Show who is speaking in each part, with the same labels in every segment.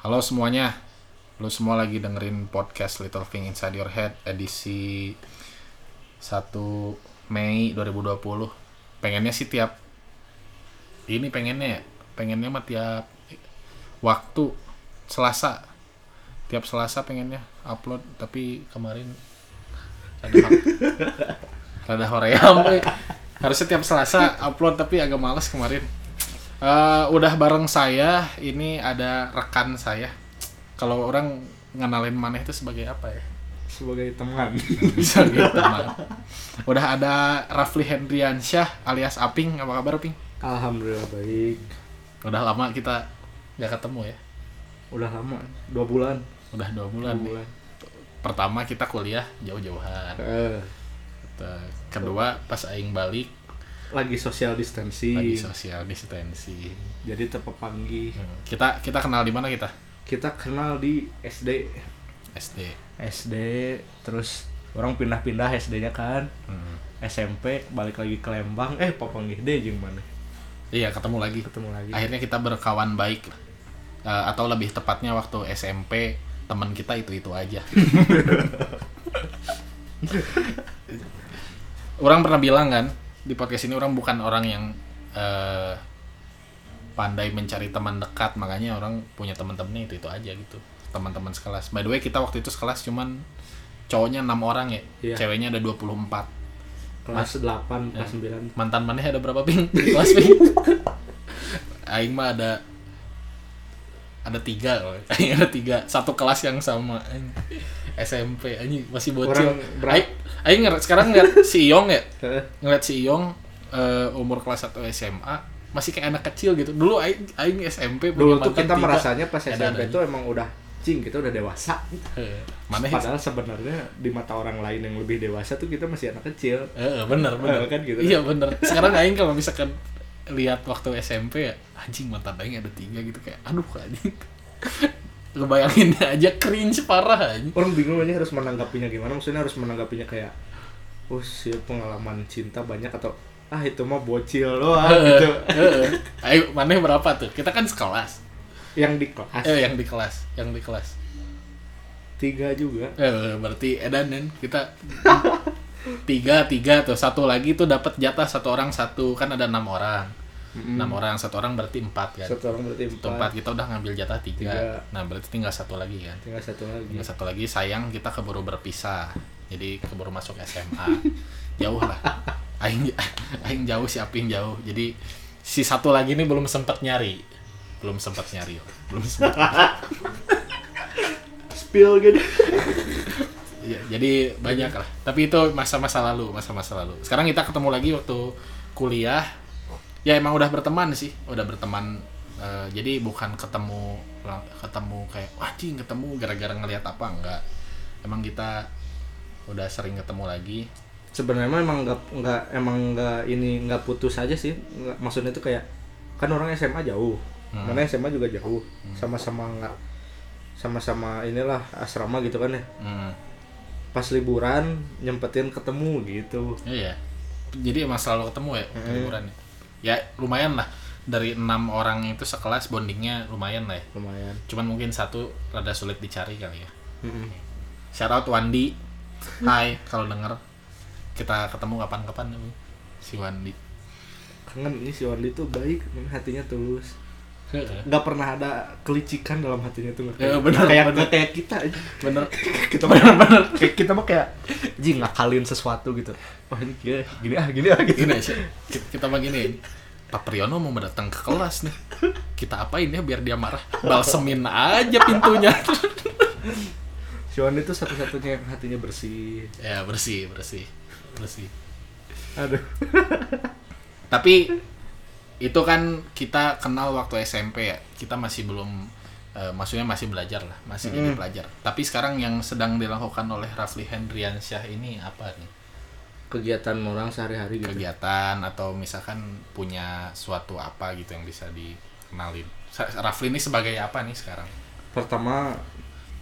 Speaker 1: Halo semuanya, lu semua lagi dengerin podcast Little Thing Inside Your Head edisi 1 Mei 2020. Pengennya sih tiap ini pengennya ya, pengennya mah tiap waktu Selasa. Tiap Selasa pengennya upload, tapi kemarin ada rada hoream. Harusnya tiap Selasa upload tapi agak males kemarin. Eh, udah bareng saya, ini ada rekan saya. Kalau orang ngenalin maneh itu sebagai apa ya?
Speaker 2: sebagai teman
Speaker 1: Bisa gitu, teman. Udah ada Rafli Hendriansyah alias Aping, apa kabar Ping?
Speaker 2: alhamdulillah baik
Speaker 1: Udah lama kita nggak ketemu ya.
Speaker 2: udah lama dua bulan
Speaker 1: Udah dua
Speaker 2: dua
Speaker 1: bulan. nih.
Speaker 2: bulan
Speaker 1: Pertama kita kuliah jauh-jauhan.
Speaker 2: Eh,
Speaker 1: Te- Kedua pas aing balik
Speaker 2: lagi social distancing
Speaker 1: lagi social distancing.
Speaker 2: jadi terpepanggi
Speaker 1: Hmm. Kita kita kenal di mana kita?
Speaker 2: kita kenal di SD
Speaker 1: SD.
Speaker 2: SD terus orang pindah-pindah SD-nya kan
Speaker 1: Hmm.
Speaker 2: SMP balik lagi ke Lembang eh papanggih deh jeung mana
Speaker 1: Iya ketemu lagi.
Speaker 2: ketemu lagi
Speaker 1: akhirnya kita berkawan baik Eh, atau lebih tepatnya waktu SMP teman kita itu itu aja orang pernah bilang kan di podcast ini orang bukan orang yang eh, pandai mencari teman dekat makanya orang punya teman-temannya itu itu aja gitu teman-teman sekelas. By the way kita waktu itu sekelas cuman cowoknya enam orang ya
Speaker 2: Iya.
Speaker 1: ceweknya ada 24
Speaker 2: kelas 8 kelas 9
Speaker 1: mantan mana ada berapa ping? Kelas ping. Aing mah ada ada tiga ada tiga. Satu kelas yang sama Aing SMP anjing masih bocil. Aing aing ngeliat- sekarang ngeliat si Iyong ya.
Speaker 2: Heeh.
Speaker 1: ngeliat si Iyong eh, umur kelas 1 SMA masih kayak anak kecil gitu. Dulu aing aing SMP
Speaker 2: dulu tuh kita
Speaker 1: tiga.
Speaker 2: merasanya pas SMP
Speaker 1: ada.
Speaker 2: tuh emang udah cing kita udah dewasa
Speaker 1: Eh, mana
Speaker 2: padahal sebenarnya di mata orang lain yang lebih dewasa tuh kita masih anak kecil.
Speaker 1: Eh, bener bener.
Speaker 2: Kan gitu.
Speaker 1: Iya bener. Sekarang aing kalau misalkan lihat waktu SMP ya anjing mantan aing ada tiga gitu kayak aduh anjing ngebayangin aja cringe parah anjing.
Speaker 2: Orang bingung aja harus menanggapinya gimana. Maksudnya harus menanggapinya kayak oh sih pengalaman cinta banyak atau ah itu mah bocil doang gitu.
Speaker 1: ayo mana berapa tuh? Kita kan sekelas.
Speaker 2: Yang di kelas.
Speaker 1: Eh yang di kelas yang di kelas.
Speaker 2: Tiga juga.
Speaker 1: Eh berarti edan kan kita tiga tiga tuh satu lagi tuh dapat jatah satu orang satu. Kan ada enam orang enam orang satu orang berarti empat kan
Speaker 2: satu orang berarti
Speaker 1: empat
Speaker 2: empat
Speaker 1: kita udah ngambil jatah tiga.
Speaker 2: Tiga.
Speaker 1: Nah berarti tinggal satu lagi kan.
Speaker 2: tinggal satu lagi
Speaker 1: Tinggal satu lagi sayang kita keburu berpisah. Jadi keburu masuk SMA. jauh lah. Aing aing jauh si Aping jauh. Jadi si satu lagi ini belum sempat nyari. Belum sempat nyari. Belum sempat.
Speaker 2: spill gitu
Speaker 1: Ya, jadi banyak lah. Tapi itu masa-masa lalu, masa-masa lalu. Sekarang kita ketemu lagi waktu kuliah. Ya emang udah berteman sih, udah berteman. Eh, jadi bukan ketemu ketemu kayak wah cing ketemu gara-gara ngelihat apa enggak. Emang kita udah sering ketemu lagi.
Speaker 2: sebenarnya emang nggak nggak emang nggak ini nggak putus aja sih Nggak- maksudnya tuh kayak kan orang SMA jauh
Speaker 1: Hmm.
Speaker 2: mana SMA juga jauh sama-sama nggak sama-sama inilah asrama gitu kan ya
Speaker 1: Hmm.
Speaker 2: pas liburan nyempetin ketemu gitu
Speaker 1: Iya. Jadi emang selalu ketemu ya
Speaker 2: Hmm.
Speaker 1: liburan. Ya lumayan lah dari enam orang itu sekelas bondingnya lumayan lah ya.
Speaker 2: lumayan
Speaker 1: Cuman mungkin satu rada sulit dicari kali ya.
Speaker 2: Mm-mm.
Speaker 1: Shout out Wandi. Hai kalau denger. Kita ketemu kapan-kapan si Wandi.
Speaker 2: kangen ini si Wandi tuh baik hatinya tulus. Nggak pernah ada kelicikan dalam hatinya tuh
Speaker 1: Ya,
Speaker 2: kayak-
Speaker 1: bener,
Speaker 2: kayak
Speaker 1: bener.
Speaker 2: kayak kita aja
Speaker 1: Bener.
Speaker 2: kita mah bener kayak kita mah kayak jing ngakalin sesuatu gitu wah ini gini, gini ah gini ah gitu
Speaker 1: Gini aja. Kita, kita mah gini. Pak Priyono mau datang ke kelas nih. Kita apain ya biar dia marah? Balsemin aja pintunya.
Speaker 2: si Wandi tuh satu-satunya yang hatinya bersih
Speaker 1: ya bersih, bersih. Bersih.
Speaker 2: aduh
Speaker 1: Tapi itu kan kita kenal waktu SMP ya. Kita masih belum eh, maksudnya masih belajar lah, masih jadi
Speaker 2: Mm.
Speaker 1: pelajar. Tapi sekarang yang sedang dilakukan oleh Rafli Hendriansyah ini apa nih?
Speaker 2: kegiatan orang sehari-hari gitu
Speaker 1: Kegiatan atau misalkan punya suatu apa gitu yang bisa dikenalin. Rafli ini sebagai apa nih sekarang?
Speaker 2: pertama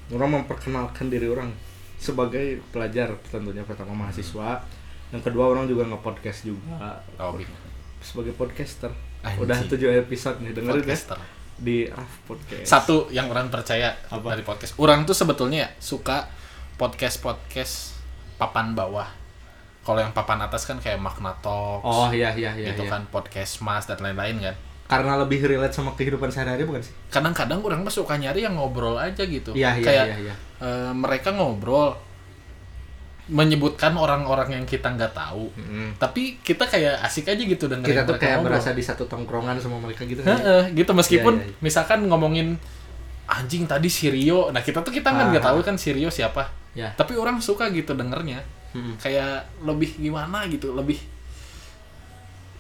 Speaker 2: orang memperkenalkan diri orang sebagai pelajar tentunya pertama mahasiswa yang kedua orang juga nge-podcast juga
Speaker 1: bingung.
Speaker 2: sebagai podcaster
Speaker 1: Anjing.
Speaker 2: udah tujuh episode nih dengerin ya
Speaker 1: Podcaster.
Speaker 2: di Raf Podcast.
Speaker 1: Satu yang orang percaya
Speaker 2: Apa?
Speaker 1: dari podcast. Orang tuh sebetulnya suka podcast-podcast papan bawah. Kalau yang papan atas kan kayak Magna Talks,
Speaker 2: Oh iya iya iya.
Speaker 1: gitu
Speaker 2: iya.
Speaker 1: kan podcast Mas dan lain-lain kan.
Speaker 2: Karena lebih relate sama kehidupan sehari-hari bukan sih?
Speaker 1: Kadang-kadang orang mah suka nyari yang ngobrol aja gitu.
Speaker 2: Iya iya
Speaker 1: kayak
Speaker 2: iya iya.
Speaker 1: eh, mereka ngobrol menyebutkan orang-orang yang kita nggak tahu.
Speaker 2: Mm-mm.
Speaker 1: Tapi kita kayak asik aja gitu dengerin
Speaker 2: Kita tuh kayak
Speaker 1: ngobrol.
Speaker 2: berasa di satu tongkrongan sama mereka gitu kan.
Speaker 1: Heeh, gitu meskipun
Speaker 2: Iya, iya, iya.
Speaker 1: misalkan ngomongin anjing tadi si Rio. Nah, kita tuh kita kan nggak
Speaker 2: Ah.
Speaker 1: tahu kan si Rio siapa.
Speaker 2: Ya.
Speaker 1: Tapi orang suka gitu dengernya.
Speaker 2: Mm-mm.
Speaker 1: Kayak lebih gimana gitu, lebih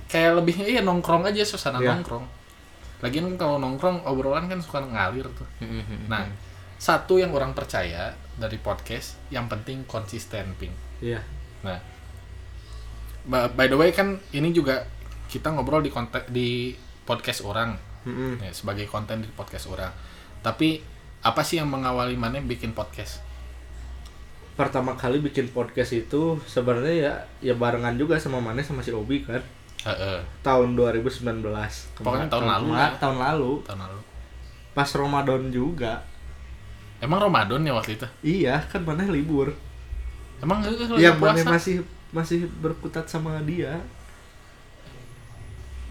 Speaker 1: kayak lebihnya iya nongkrong aja suasana
Speaker 2: Iya.
Speaker 1: nongkrong. Lagian kan kalau nongkrong obrolan kan suka ngalir tuh.
Speaker 2: Mm-mm.
Speaker 1: Nah, satu yang orang percaya dari podcast yang penting konsisten ping.
Speaker 2: Iya.
Speaker 1: Nah, by the way kan ini juga kita ngobrol di konten di podcast orang
Speaker 2: Mm-mm.
Speaker 1: ya, sebagai konten di podcast orang. Tapi apa sih yang mengawali mana bikin podcast?
Speaker 2: Pertama kali bikin podcast itu sebenarnya ya ya barengan juga sama Mane sama si Obi kan.
Speaker 1: Heeh,
Speaker 2: Tahun 2019.
Speaker 1: Pokoknya tahun lalu
Speaker 2: kema-
Speaker 1: lah.
Speaker 2: Tahun lalu.
Speaker 1: tahun lalu.
Speaker 2: Pas Ramadan juga.
Speaker 1: Emang Ramadan ya waktu itu?
Speaker 2: Iya, kan Mane libur.
Speaker 1: Emang
Speaker 2: Mane
Speaker 1: puasa?
Speaker 2: masih masih berkutat sama dia.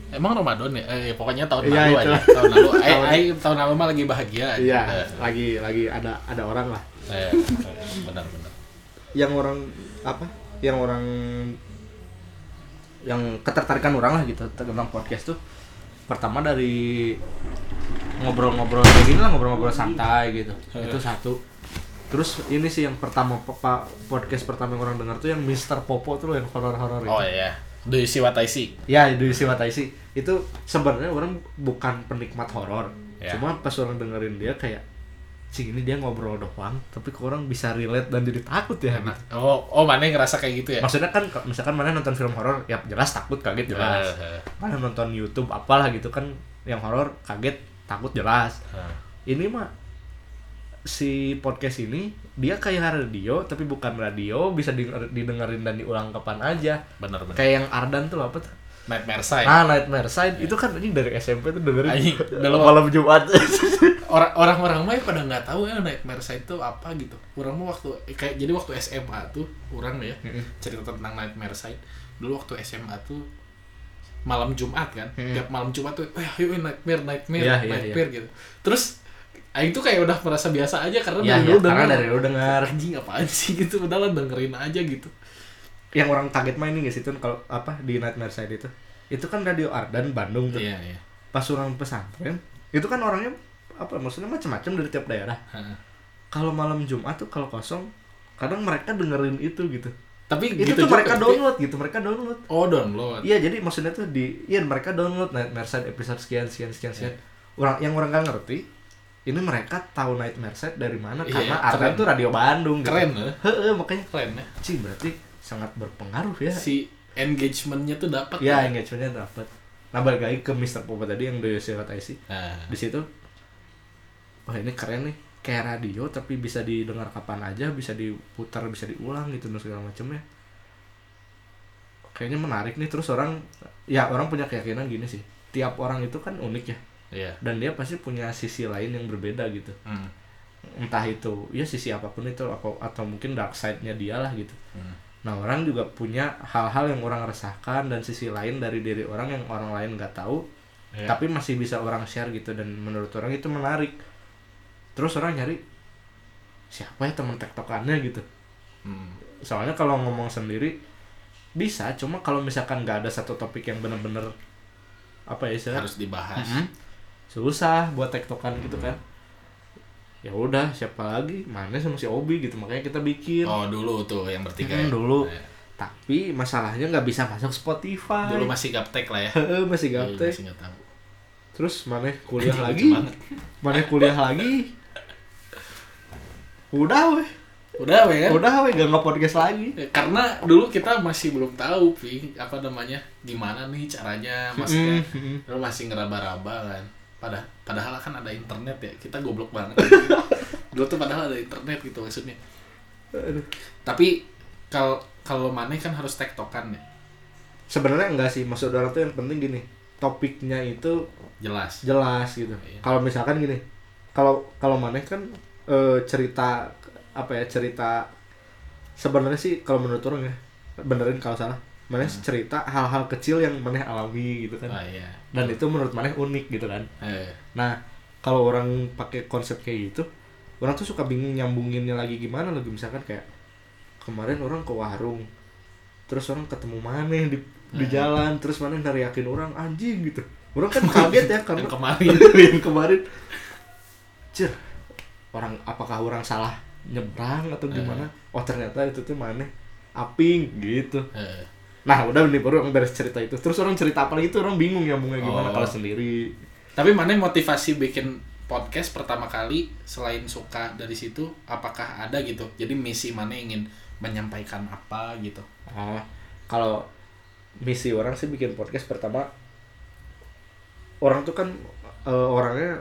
Speaker 1: Emang Ramadan ya? Eh, pokoknya tahun
Speaker 2: Iya,
Speaker 1: lalu
Speaker 2: itu.
Speaker 1: aja. Tahun lalu. Eh,
Speaker 2: Tahun-
Speaker 1: eh, tahun lalu mah lagi bahagia.
Speaker 2: Iya,
Speaker 1: Eh,
Speaker 2: lagi lagi ada ada orang lah.
Speaker 1: eh, benar-benar.
Speaker 2: Yang orang apa? Yang orang yang ketertarikan orang lah gitu tentang podcast tuh pertama dari ngobrol-ngobrol kayak gini lah ngobrol-ngobrol santai gitu
Speaker 1: Iya.
Speaker 2: itu satu terus ini sih yang pertama podcast pertama yang orang dengar tuh yang Mr. Popo tuh loh, yang horor-horor itu
Speaker 1: Oh iya. Do you see what I see?
Speaker 2: Ya, do you see what I see? Itu sebenarnya orang bukan penikmat horor.
Speaker 1: Ya.
Speaker 2: Cuma pas orang dengerin dia kayak sih ini dia ngobrol doang, tapi kok orang bisa relate dan jadi takut ya.
Speaker 1: Enak. Oh, oh mana ngerasa kayak gitu ya?
Speaker 2: Maksudnya kan misalkan mana nonton film horor, ya jelas takut kaget jelas.
Speaker 1: Eh, eh,
Speaker 2: Mana nonton YouTube apalah gitu kan yang horor kaget takut jelas.
Speaker 1: eh.
Speaker 2: Ini mah si podcast ini dia kayak radio tapi bukan radio bisa di- didengerin dan diulang kapan aja
Speaker 1: Bener-bener.
Speaker 2: kayak yang Ardan tuh apa tuh
Speaker 1: Nightmare Side.
Speaker 2: Ah, Nightmare Side itu kan anjing dari SMP tuh dengerin
Speaker 1: Anjing, dalam-
Speaker 2: malam Jumat.
Speaker 1: Orang orang-orang mah pada nggak tahu ya Nightmare Side itu apa gitu. Orang mah waktu eh, kayak jadi waktu SMA tuh orang ya cerita tentang Nightmare Side. Dulu waktu SMA tuh malam Jumat kan.
Speaker 2: Mm.
Speaker 1: Tiap malam Jumat tuh, "Eh, ayo Nightmare, Nightmare,
Speaker 2: Iya, iya,
Speaker 1: Nightmare" gitu. Terus Aing tuh kayak udah merasa biasa aja karena
Speaker 2: ya,
Speaker 1: dari
Speaker 2: ya,
Speaker 1: dulu
Speaker 2: karena
Speaker 1: denger.
Speaker 2: dari lu dengar.
Speaker 1: anjing apaan sih gitu padahal dengerin aja gitu.
Speaker 2: Yang orang kaget mah ini guys itu kalau apa di Nightmare Side itu. Itu kan radio Ardan Bandung tuh.
Speaker 1: Iya, iya.
Speaker 2: Pas orang pesantren, itu kan orangnya apa maksudnya macam-macam dari tiap daerah. Kalau malam Jumat tuh kalau kosong, kadang mereka dengerin itu gitu.
Speaker 1: Tapi
Speaker 2: Itu
Speaker 1: gitu
Speaker 2: tuh mereka
Speaker 1: juga,
Speaker 2: download gitu, mereka download.
Speaker 1: Oh, download.
Speaker 2: Iya, jadi maksudnya tuh di iya mereka download Nightmare Side episode sekian sekian sekian sekian. Orang yang orang gak ngerti, ini mereka tahu Nightmare Side dari mana
Speaker 1: Iya,
Speaker 2: karena. Ardan tuh radio Bandung. gitu.
Speaker 1: Keren, eh.
Speaker 2: Heeh, makanya
Speaker 1: Keren ya.
Speaker 2: Cing berarti sangat berpengaruh ya.
Speaker 1: Si engagementnya tuh dapat.
Speaker 2: Ya engagementnya dapat. Nah balik lagi ke Mr. Popo tadi yang Do You See What I See.
Speaker 1: Nah,
Speaker 2: Di situ, wah ini keren nih. Kayak radio tapi bisa didengar kapan aja, bisa diputar, bisa diulang gitu dan segala macamnya. Kayaknya menarik nih terus orang, ya orang punya keyakinan gini sih. Tiap orang itu kan unik ya,
Speaker 1: iya.
Speaker 2: dan dia pasti punya sisi lain yang berbeda gitu.
Speaker 1: Hmm.
Speaker 2: Entah itu, ya sisi apa pun itu, atau, atau mungkin dark side-nya dia lah gitu.
Speaker 1: Hmm.
Speaker 2: Nah orang juga punya hal-hal yang orang resahkan dan sisi lain dari diri orang yang orang lain nggak tahu,
Speaker 1: Iya.
Speaker 2: tapi masih bisa orang share gitu dan menurut orang itu menarik. Terus orang nyari siapa ya teman tektokannya gitu.
Speaker 1: Hmm.
Speaker 2: Soalnya kalau ngomong sendiri bisa, cuma kalau misalkan nggak ada satu topik yang bener-bener apa ya istilahnya
Speaker 1: harus dibahas.
Speaker 2: Mhm. susah buat tektokan gitu kan. Ya udah siapa lagi? Mana sama si Obi gitu makanya kita bikin.
Speaker 1: Oh dulu tuh yang bertiga.
Speaker 2: Hmm,
Speaker 1: ya?
Speaker 2: dulu.
Speaker 1: Iya.
Speaker 2: Tapi masalahnya nggak bisa masuk Spotify.
Speaker 1: Dulu masih gaptek lah ya.
Speaker 2: Heeh, masih
Speaker 1: Iya,
Speaker 2: gaptek.
Speaker 1: Masih nggak tahu.
Speaker 2: Terus mana kuliah lagi? Mana kuliah lagi? Udah weh.
Speaker 1: Udah weh kan?
Speaker 2: Udah weh gak nge-podcast lagi.
Speaker 1: Ya, Karena dulu kita masih belum tahu, Pi, apa namanya, gimana nih caranya, maksudnya,
Speaker 2: Mm-mm.
Speaker 1: dulu masih ngeraba-raba kan. Padahal, padahal kan ada internet ya, kita goblok banget. dulu tuh padahal ada internet gitu maksudnya.
Speaker 2: Aduh.
Speaker 1: Tapi kalau kalau mana kan harus tektokan ya.
Speaker 2: Sebenarnya enggak sih, maksud orang tuh yang penting gini. topiknya itu
Speaker 1: jelas
Speaker 2: jelas gitu.
Speaker 1: Iya.
Speaker 2: Kalau misalkan gini, kalau kalau maneh kan eh, cerita apa ya cerita sebenarnya sih kalau menurut orang ya benerin kalau salah maneh cerita hal-hal kecil yang maneh alami gitu kan.
Speaker 1: Ah iya.
Speaker 2: Dan itu menurut maneh unik gitu kan.
Speaker 1: Eh,
Speaker 2: nah kalau orang pakai konsep kayak gitu orang tuh suka bingung nyambunginnya lagi gimana. Lagi misalkan kayak kemarin orang ke warung terus orang ketemu maneh di di
Speaker 1: Nah.
Speaker 2: jalan terus maneh nariakin orang anjing gitu. Orang kan kaget ya karena
Speaker 1: yang kemarin.
Speaker 2: Yang kemarin. Cir, orang apakah orang salah nyebrang atau gimana? Oh ternyata itu tuh maneh aping gitu.
Speaker 1: Eh,
Speaker 2: nah udah nih baru orang beres cerita itu terus orang cerita apa lagi tuh orang bingung nyambungnya gimana
Speaker 1: Oh.
Speaker 2: kalau sendiri
Speaker 1: tapi mana motivasi bikin podcast pertama kali selain suka dari situ apakah ada gitu jadi misi mana ingin menyampaikan apa gitu
Speaker 2: Ah, kalau misi orang sih bikin podcast pertama orang tuh kan eh, orangnya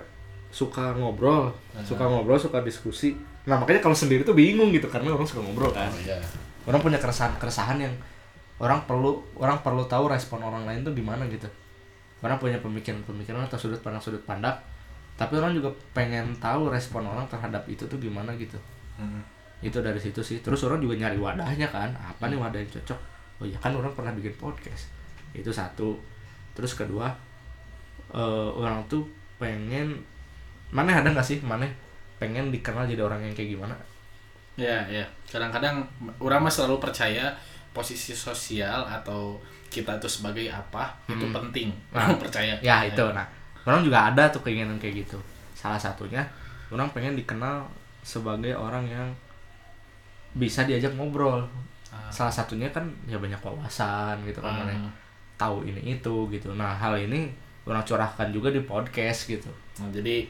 Speaker 2: suka ngobrol,
Speaker 1: Aha.
Speaker 2: suka ngobrol, suka diskusi. Nah makanya kalau sendiri tuh bingung gitu karena orang suka ngobrol kan.
Speaker 1: iya
Speaker 2: Orang punya keresahan keresahan yang orang perlu orang perlu tahu respon orang lain tuh gimana gitu. Orang punya pemikiran-pemikiran atau sudut pandang sudut pandang. Tapi orang juga pengen tahu respon orang terhadap itu tuh gimana gitu.
Speaker 1: Hmm.
Speaker 2: itu dari situ sih terus orang juga nyari wadahnya kan apa nih wadah yang cocok oh ya kan orang pernah bikin podcast itu satu terus kedua eh, orang tuh pengen mana ada nggak sih mana pengen dikenal jadi orang yang kayak gimana
Speaker 1: ya ya kadang-kadang orang mah selalu percaya posisi sosial atau kita tuh sebagai apa itu
Speaker 2: Hmm.
Speaker 1: penting.
Speaker 2: Nah,
Speaker 1: percaya
Speaker 2: ya itu. nah orang juga ada tuh keinginan kayak gitu. Salah satunya orang pengen dikenal sebagai orang yang bisa diajak ngobrol.
Speaker 1: Ah.
Speaker 2: salah satunya kan ya banyak wawasan gitu kan
Speaker 1: Hmm.
Speaker 2: tahu ini itu gitu. Nah hal ini orang curahkan juga di podcast gitu.
Speaker 1: Nah, jadi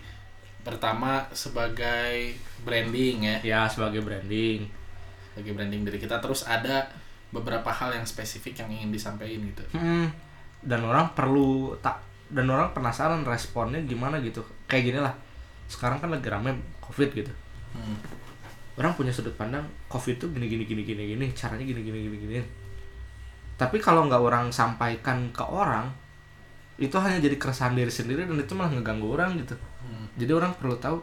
Speaker 1: pertama sebagai branding ya.
Speaker 2: Ya sebagai branding.
Speaker 1: Sebagai branding diri kita. Terus ada beberapa hal yang spesifik yang ingin disampaikan gitu.
Speaker 2: Hmm, dan orang perlu tak dan orang penasaran responnya gimana gitu. Kayak gini lah. Sekarang kan lagi rame covid gitu.
Speaker 1: Hmm.
Speaker 2: orang punya sudut pandang covid tuh gini gini gini gini gini caranya gini gini gini gini. Tapi kalau nggak orang sampaikan ke orang itu hanya jadi keresahan diri sendiri dan itu malah ngeganggu orang gitu.
Speaker 1: Hmm.
Speaker 2: jadi orang perlu tahu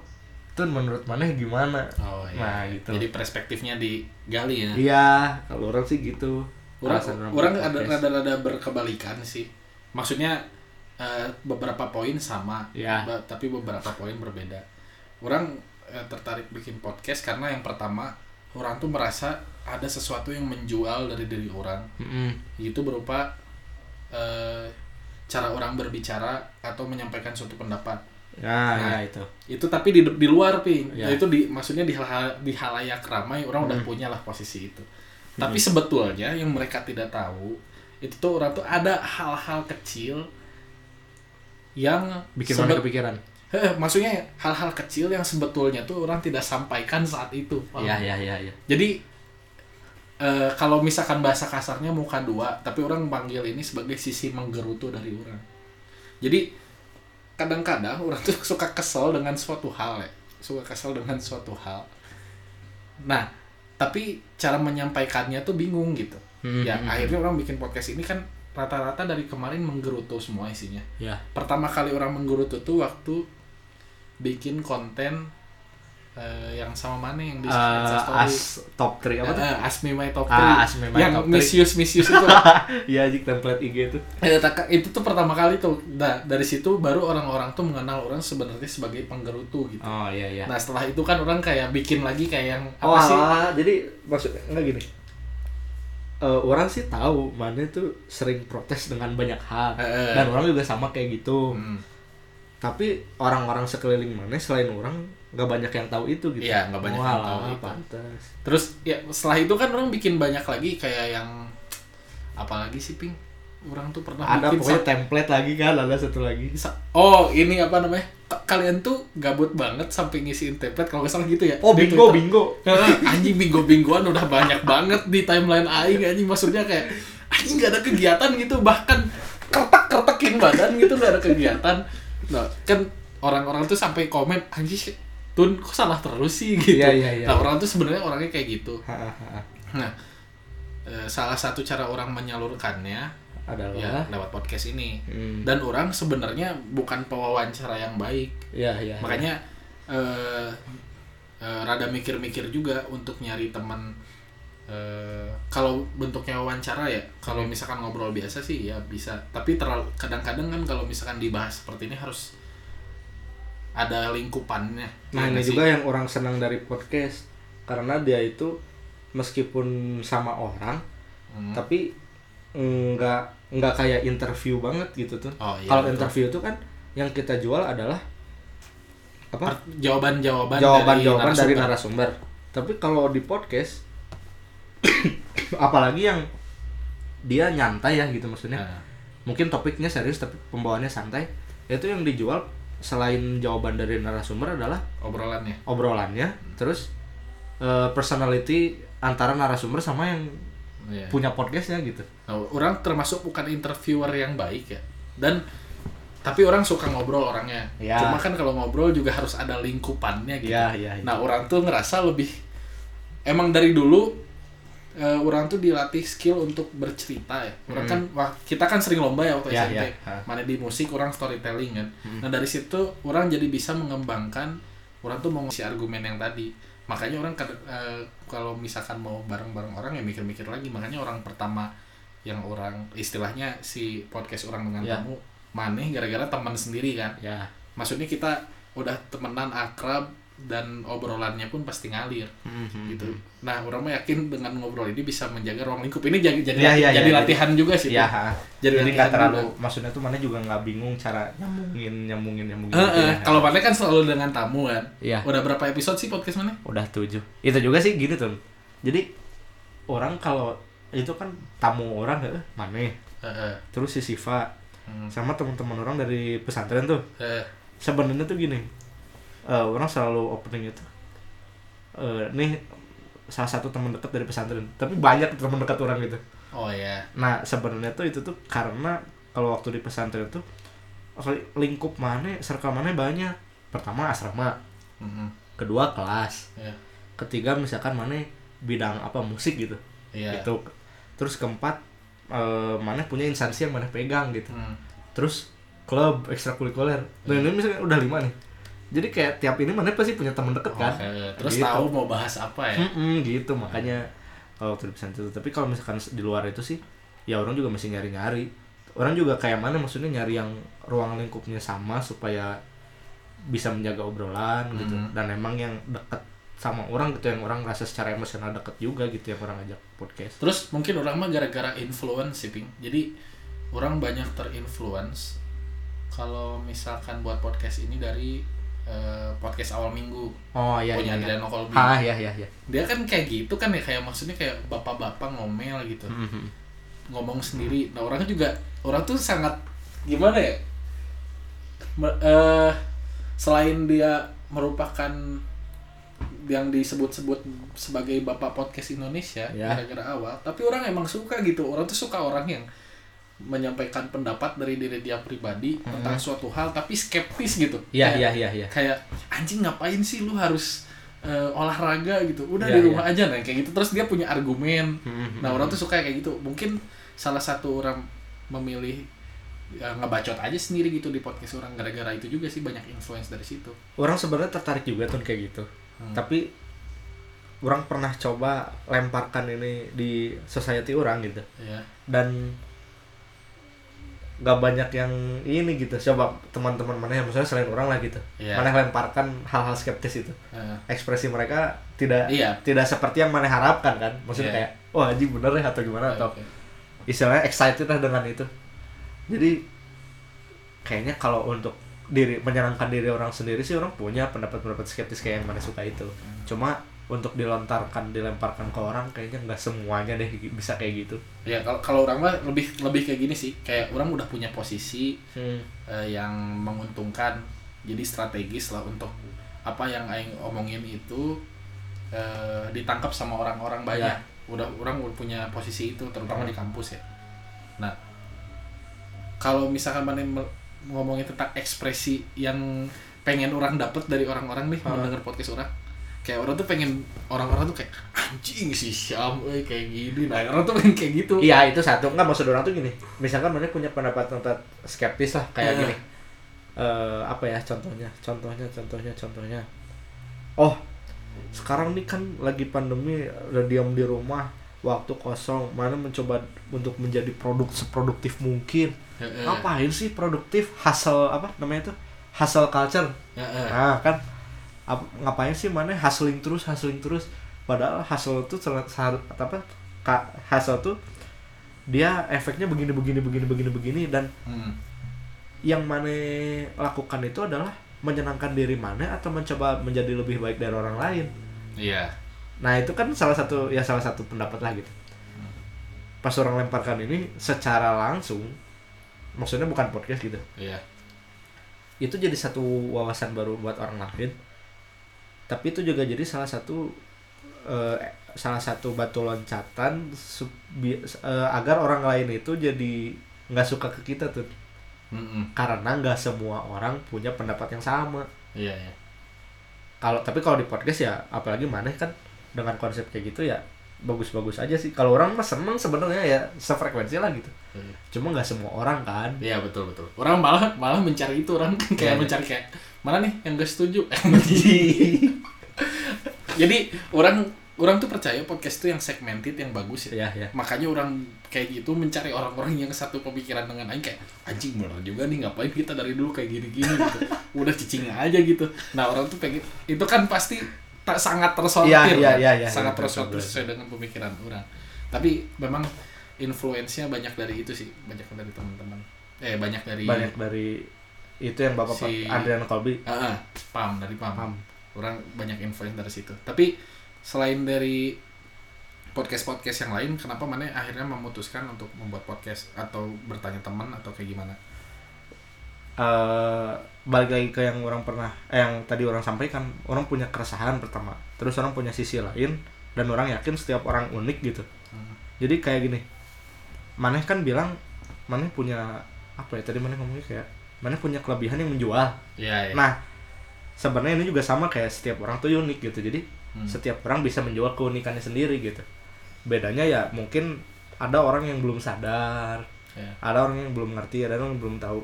Speaker 2: tuh menurut mana gimana
Speaker 1: Oh iya.
Speaker 2: Nah, gitu.
Speaker 1: Jadi perspektifnya digali ya.
Speaker 2: iya kalau orang sih gitu
Speaker 1: Orang, orang
Speaker 2: buat
Speaker 1: ada rada-rada berkebalikan sih. Maksudnya eh, beberapa poin sama,
Speaker 2: Ya.
Speaker 1: tapi beberapa poin berbeda. Orang eh, tertarik bikin podcast karena yang pertama orang tuh merasa ada sesuatu yang menjual dari diri orang.
Speaker 2: Mm-mm.
Speaker 1: Itu berupa eh, cara orang berbicara atau menyampaikan suatu pendapat.
Speaker 2: Ya
Speaker 1: Nah,
Speaker 2: ya. itu.
Speaker 1: Itu tapi di, di luar ping
Speaker 2: Ya.
Speaker 1: itu di maksudnya di hal di halayak ramai orang udah
Speaker 2: Hmm.
Speaker 1: punya lah posisi itu. Tapi sebetulnya yang mereka tidak tahu itu tuh orang tuh ada hal-hal kecil yang
Speaker 2: bikin mana kepikiran.
Speaker 1: Heh, maksudnya hal-hal kecil yang sebetulnya tuh orang tidak sampaikan saat itu. Paham?
Speaker 2: ya ya ya ya.
Speaker 1: Jadi eh, kalau misalkan bahasa kasarnya muka dua tapi orang panggil ini sebagai sisi menggerutu dari orang. Jadi kadang-kadang orang tuh suka kesel dengan suatu hal ya. Suka kesel dengan suatu hal. Nah tapi cara menyampaikannya tuh bingung gitu.
Speaker 2: Hmm,
Speaker 1: ya
Speaker 2: hmm,
Speaker 1: akhirnya orang bikin podcast ini kan rata-rata dari kemarin menggerutu semua isinya.
Speaker 2: Ya.
Speaker 1: Pertama kali orang menggerutu tuh waktu bikin konten eh, yang sama mana yang di
Speaker 2: Eh,
Speaker 1: Instastory.
Speaker 2: as top 3 apa tuh?
Speaker 1: Eh, Ask Me My Top 3
Speaker 2: Ah, Ask Me My
Speaker 1: yang
Speaker 2: Top 3.
Speaker 1: misuse misuse itu.
Speaker 2: Iya jik template IG itu.
Speaker 1: Itu tuh pertama kali tuh. Nah, dari situ baru orang-orang tuh mengenal orang sebenarnya sebagai penggerutu gitu.
Speaker 2: Oh iya iya.
Speaker 1: Nah setelah itu kan orang kayak bikin lagi kayak yang apa
Speaker 2: oh
Speaker 1: sih?
Speaker 2: alah, jadi maksudnya enggak gini. Eh, orang sih tahu mana tuh sering protes dengan banyak hal.
Speaker 1: Eh.
Speaker 2: dan orang juga sama kayak gitu.
Speaker 1: Hmm,
Speaker 2: tapi orang-orang sekeliling mana selain orang nggak banyak yang tahu itu gitu.
Speaker 1: Iya, nggak banyak
Speaker 2: Oh,
Speaker 1: yang tahu itu.
Speaker 2: pantas
Speaker 1: terus ya setelah itu kan orang bikin banyak lagi kayak yang apalagi sih ping orang tuh pernah
Speaker 2: ada
Speaker 1: bikin
Speaker 2: pokoknya template lagi kan ada satu lagi.
Speaker 1: Sa- oh ini apa namanya? Kalian tuh gabut banget sampai ngisiin template kalau nggak salah gitu ya
Speaker 2: oh bingo bingo.
Speaker 1: Anjing bingo-bingoan udah banyak banget di timeline aing anjing. Maksudnya kayak anjing gak ada kegiatan gitu. Bahkan kertek-kertekin badan gitu gak ada kegiatan. Nah kan orang-orang tuh sampai komen anjing sih, Tun kok salah terus sih gitu?
Speaker 2: Iya, iya, iya.
Speaker 1: nah orang tuh sebenarnya orangnya kayak gitu. Nah eh, salah satu cara orang menyalurkannya
Speaker 2: adalah
Speaker 1: ya lewat podcast ini.
Speaker 2: Hmm.
Speaker 1: dan orang sebenarnya bukan pewawancara yang baik.
Speaker 2: Ya ya
Speaker 1: makanya eh eh, rada mikir-mikir juga untuk nyari teman eh, kalau bentuknya wawancara ya kalau
Speaker 2: Hmm.
Speaker 1: misalkan ngobrol biasa sih ya bisa. Tapi terlalu kadang-kadang kan kalau misalkan dibahas seperti ini harus ada lingkupannya
Speaker 2: Nah
Speaker 1: Ya
Speaker 2: ini
Speaker 1: sih?
Speaker 2: juga yang orang senang dari podcast karena dia itu meskipun sama orang
Speaker 1: Hmm.
Speaker 2: tapi nggak nggak kayak interview banget gitu tuh.
Speaker 1: Oh, iya,
Speaker 2: Kalau interview itu kan yang kita jual adalah apa?
Speaker 1: Jawaban-jawaban
Speaker 2: Jawaban-jawaban dari,
Speaker 1: narasumber.
Speaker 2: narasumber. Tapi kalau di podcast apalagi yang dia nyantai ya gitu maksudnya.
Speaker 1: Nah,
Speaker 2: Mungkin topiknya serius tapi pembawaannya santai. Itu yang dijual selain jawaban dari narasumber adalah
Speaker 1: obrolannya
Speaker 2: obrolannya terus eh, personality antara narasumber sama yang
Speaker 1: Iya.
Speaker 2: punya podcastnya gitu
Speaker 1: Nah, orang termasuk bukan interviewer yang baik ya dan tapi orang suka ngobrol orangnya
Speaker 2: Ya.
Speaker 1: cuma kan kalau ngobrol juga harus ada lingkupannya gitu
Speaker 2: Iya, iya, iya.
Speaker 1: nah orang tuh ngerasa lebih emang dari dulu eh, orang tuh dilatih skill untuk bercerita ya. Orang kan wah, kita kan sering lomba ya waktu
Speaker 2: Ya,
Speaker 1: SMP.
Speaker 2: Ha.
Speaker 1: mana di musik orang storytelling kan. Nah dari situ orang jadi bisa mengembangkan orang tuh mau ngasih argumen yang tadi. Makanya orang eh, kalau misalkan mau bareng-bareng orang ya mikir-mikir lagi. Makanya orang pertama yang orang istilahnya si podcast orang dengan
Speaker 2: Ya.
Speaker 1: kamu maneh gara-gara teman sendiri kan.
Speaker 2: Ya.
Speaker 1: Maksudnya kita udah temenan akrab dan obrolannya pun pasti ngalir
Speaker 2: Mhm.
Speaker 1: gitu. Nah orang yakin dengan ngobrol ini bisa menjaga ruang lingkup. Ini jadi jadi,
Speaker 2: Ya, ya,
Speaker 1: jadi
Speaker 2: ya,
Speaker 1: latihan juga sih
Speaker 2: ya.
Speaker 1: Jadi
Speaker 2: jadi nggak terlalu
Speaker 1: juga.
Speaker 2: maksudnya tuh mana juga nggak bingung cara nyambungin nyambungin nyambungin gitu
Speaker 1: eh,
Speaker 2: ya.
Speaker 1: kalau mana kan selalu dengan tamu kan?
Speaker 2: Iya.
Speaker 1: udah berapa episode sih podcast mana?
Speaker 2: Udah tujuh. Itu juga sih gini tuh jadi orang kalau itu kan tamu orang eh, mana?
Speaker 1: Eh, eh,
Speaker 2: terus si Siva
Speaker 1: hmm,
Speaker 2: sama teman-teman orang dari pesantren tuh.
Speaker 1: Eh,
Speaker 2: sebenarnya tuh gini eh, orang selalu opening itu. Eh nih salah satu teman dekat dari pesantren tapi banyak teman dekat orang gitu.
Speaker 1: Oh ya
Speaker 2: nah sebenarnya tuh itu tuh karena kalau waktu di pesantren tuh li- lingkup mana circle mana banyak. Pertama asrama
Speaker 1: Mhm.
Speaker 2: kedua kelas
Speaker 1: ya
Speaker 2: ketiga misalkan mana bidang apa musik gitu.
Speaker 1: Iya.
Speaker 2: itu terus keempat eh, mana punya instansi yang mana pegang gitu.
Speaker 1: Hmm.
Speaker 2: terus klub ekstrakurikuler. Nah ini misalnya udah lima nih jadi kayak tiap ini mana pasti punya teman deket kan?
Speaker 1: Oke, terus
Speaker 2: Gitu.
Speaker 1: tahu mau bahas apa ya?
Speaker 2: Mm-mm, gitu makanya kalau waktu pesantren itu. Tapi kalau misalkan di luar itu sih ya orang juga masih nyari nyari orang juga kayak mana maksudnya nyari yang ruang lingkupnya sama supaya bisa menjaga obrolan gitu. Dan emang yang deket sama orang gitu yang orang rasa secara emosional deket juga gitu yang orang ajak podcast.
Speaker 1: Terus mungkin orang mah gara-gara influence sih. Jadi orang banyak terinfluence. Kalau misalkan buat podcast ini dari eh, podcast awal minggu
Speaker 2: oh iya
Speaker 1: punya
Speaker 2: iya iya
Speaker 1: Adriano Colby.
Speaker 2: ah iya iya iya
Speaker 1: Dia kan kayak gitu kan ya kayak maksudnya kayak bapak-bapak ngomel gitu.
Speaker 2: Mhm.
Speaker 1: Ngomong sendiri. Nah, orang kan juga orang tuh sangat gimana ya? Eh, selain dia merupakan yang disebut-sebut sebagai bapak podcast Indonesia
Speaker 2: Ya.
Speaker 1: gara-gara awal tapi orang emang suka gitu orang tuh suka orang yang menyampaikan pendapat dari diri dia pribadi tentang suatu hal tapi skeptis gitu.
Speaker 2: Iya iya iya iya.
Speaker 1: kayak anjing ngapain sih lu harus eh, olahraga? gitu. Udah
Speaker 2: Iya,
Speaker 1: di rumah aja nah kayak gitu. Terus dia punya argumen.
Speaker 2: Mhm.
Speaker 1: nah orang tuh suka kayak gitu. Mungkin salah satu orang memilih ya, ngebacot aja sendiri gitu di podcast orang gara-gara itu juga sih banyak influence dari situ.
Speaker 2: Orang sebenarnya tertarik juga tuh kayak gitu.
Speaker 1: Hmm.
Speaker 2: tapi orang pernah coba lemparkan ini di society orang gitu.
Speaker 1: Ya
Speaker 2: dan gak banyak yang ini gitu coba teman-teman mana yang misalnya selain orang lah gitu
Speaker 1: Iya.
Speaker 2: mana lemparkan hal-hal skeptis itu
Speaker 1: Eh,
Speaker 2: ekspresi mereka tidak
Speaker 1: Iya.
Speaker 2: tidak seperti yang mana harapkan kan maksudnya
Speaker 1: Iya.
Speaker 2: kayak wah anjing bener ya atau gimana atau
Speaker 1: oke.
Speaker 2: istilahnya excited lah dengan itu jadi kayaknya kalau untuk diri menyenangkan diri orang sendiri sih orang punya pendapat-pendapat skeptis kayak yang mana suka itu cuma untuk dilontarkan dilemparkan ke orang kayaknya nggak semuanya deh bisa kayak gitu
Speaker 1: ya kalau kalau orang mah lebih lebih kayak gini sih kayak orang udah punya posisi
Speaker 2: hmm.
Speaker 1: eh, yang menguntungkan jadi strategis lah untuk apa yang aing omongin itu eh, ditangkap sama orang-orang banyak
Speaker 2: Ya.
Speaker 1: udah orang udah punya posisi itu terutama di kampus ya nah kalau misalkan mana ngomongin tentang ekspresi yang pengen orang dapet dari orang-orang nih
Speaker 2: Ah.
Speaker 1: mendengar podcast orang kayak orang tuh pengen orang-orang tuh kayak anjing si Syam eh, kayak gini. Nah orang tuh pengen kayak gitu.
Speaker 2: Iya itu satu. Nggak maksud orang tuh gini. Misalkan mana punya pendapat pendapat skeptis lah kayak
Speaker 1: Eh.
Speaker 2: gini. Eh apa ya contohnya contohnya contohnya contohnya. Oh sekarang nih kan lagi pandemi udah diam di rumah waktu kosong mana mencoba untuk menjadi produk seproduktif mungkin.
Speaker 1: Heeh.
Speaker 2: ngapain sih produktif? Hustle apa namanya itu? Hustle culture.
Speaker 1: Heeh.
Speaker 2: nah kan ap- ngapain sih mana hustling terus hustling terus. Padahal hustle tuh sangat apa hustle tuh dia efeknya begini begini begini begini begini dan
Speaker 1: Hmm.
Speaker 2: yang mana lakukan itu adalah menyenangkan diri mana atau mencoba menjadi lebih baik dari orang lain.
Speaker 1: Iya.
Speaker 2: Nah itu kan salah satu ya salah satu pendapat lah gitu. Pas orang lemparkan ini secara langsung maksudnya bukan podcast gitu.
Speaker 1: Iya.
Speaker 2: Itu jadi satu wawasan baru buat orang lain tapi itu juga jadi salah satu eh, salah satu batu loncatan sup- bi- eh, agar orang lain itu jadi nggak suka ke kita tuh
Speaker 1: Mm-mm.
Speaker 2: karena nggak semua orang punya pendapat yang sama
Speaker 1: iya iya
Speaker 2: kalau tapi kalau di podcast ya apalagi mana kan dengan konsep kayak gitu ya bagus-bagus aja sih kalau orang mah seneng sebenarnya ya sefrekuensi lah gitu
Speaker 1: Iya.
Speaker 2: cuma nggak semua orang kan
Speaker 1: Iya betul betul. Orang malah malah mencari itu orang kayak
Speaker 2: Iya.
Speaker 1: mencari kayak mana nih yang gak setuju. Jadi orang orang tuh percaya podcast itu yang segmented yang bagus ya.
Speaker 2: ya ya
Speaker 1: Makanya orang kayak gitu mencari orang-orang yang satu pemikiran dengan aing kayak anjing bener juga nih ngapain kita dari dulu kayak gini-gini gitu. Udah cicing aja gitu. Nah, orang tuh pengen itu kan pasti tak sangat tersortir.
Speaker 2: Iya,
Speaker 1: kan?
Speaker 2: iya, iya,
Speaker 1: sangat
Speaker 2: iya,
Speaker 1: tersortir sesuai dengan pemikiran orang. Tapi memang influence-nya banyak dari itu sih, banyak dari teman-teman. Eh, banyak dari
Speaker 2: banyak dari itu yang bapak
Speaker 1: Si-
Speaker 2: Adrian Colby
Speaker 1: Ah, ah, pam dari pam.
Speaker 2: Pam.
Speaker 1: Orang banyak influence dari situ. Tapi selain dari podcast-podcast yang lain, kenapa mana akhirnya memutuskan untuk membuat podcast atau bertanya teman atau kayak gimana?
Speaker 2: eh balik lagi ke yang orang pernah eh, yang tadi orang sampaikan orang punya keresahan pertama terus orang punya sisi lain dan orang yakin setiap orang unik gitu
Speaker 1: Hmm.
Speaker 2: jadi kayak gini maneh kan bilang maneh punya apa ya tadi maneh ngomongnya kayak maneh punya kelebihan yang menjual
Speaker 1: Iya, iya.
Speaker 2: nah sebenarnya ini juga sama kayak setiap orang tuh unik gitu jadi
Speaker 1: Hmm.
Speaker 2: setiap orang bisa menjual keunikannya sendiri gitu bedanya ya mungkin ada orang yang belum sadar
Speaker 1: Iya.
Speaker 2: ada orang yang belum ngerti ada orang yang belum tahu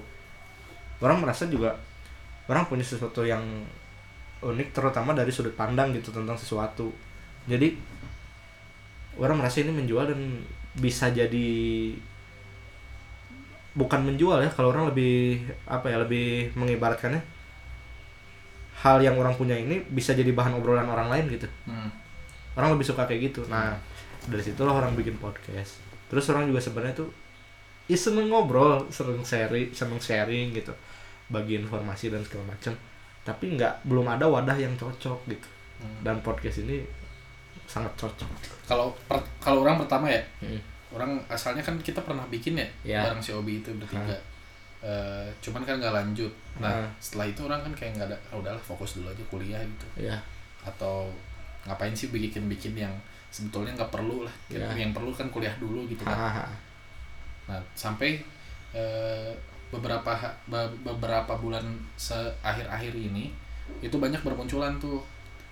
Speaker 2: orang merasa juga orang punya sesuatu yang unik terutama dari sudut pandang gitu tentang sesuatu jadi orang merasa ini menjual dan bisa jadi bukan menjual ya kalau orang lebih apa ya lebih mengibaratkannya hal yang orang punya ini bisa jadi bahan obrolan orang lain gitu
Speaker 1: Hmm.
Speaker 2: orang lebih suka kayak gitu nah dari situlah orang bikin podcast terus orang juga sebenarnya tuh ya seneng ngobrol seneng sharing seneng sharing gitu bagi informasi dan segala macam tapi nggak belum ada wadah yang cocok gitu
Speaker 1: Hmm.
Speaker 2: dan podcast ini sangat cocok
Speaker 1: Kalau kalau orang pertama ya,
Speaker 2: Hmm.
Speaker 1: Orang asalnya kan kita pernah bikin ya,
Speaker 2: Ya.
Speaker 1: bareng si Obi itu bertiga. Eh, cuman kan nggak lanjut. Nah,
Speaker 2: Hmm.
Speaker 1: setelah itu orang kan kayak nggak ada, "Ah, udahlah fokus dulu aja kuliah gitu.
Speaker 2: ya
Speaker 1: Atau ngapain sih bikin-bikin yang sebetulnya nggak perlu lah.
Speaker 2: Ya.
Speaker 1: Yang perlu kan kuliah dulu gitu kan.
Speaker 2: hahaha
Speaker 1: Nah, sampai eh, beberapa ha- be- beberapa bulan seakhir-akhir ini itu banyak bermunculan tuh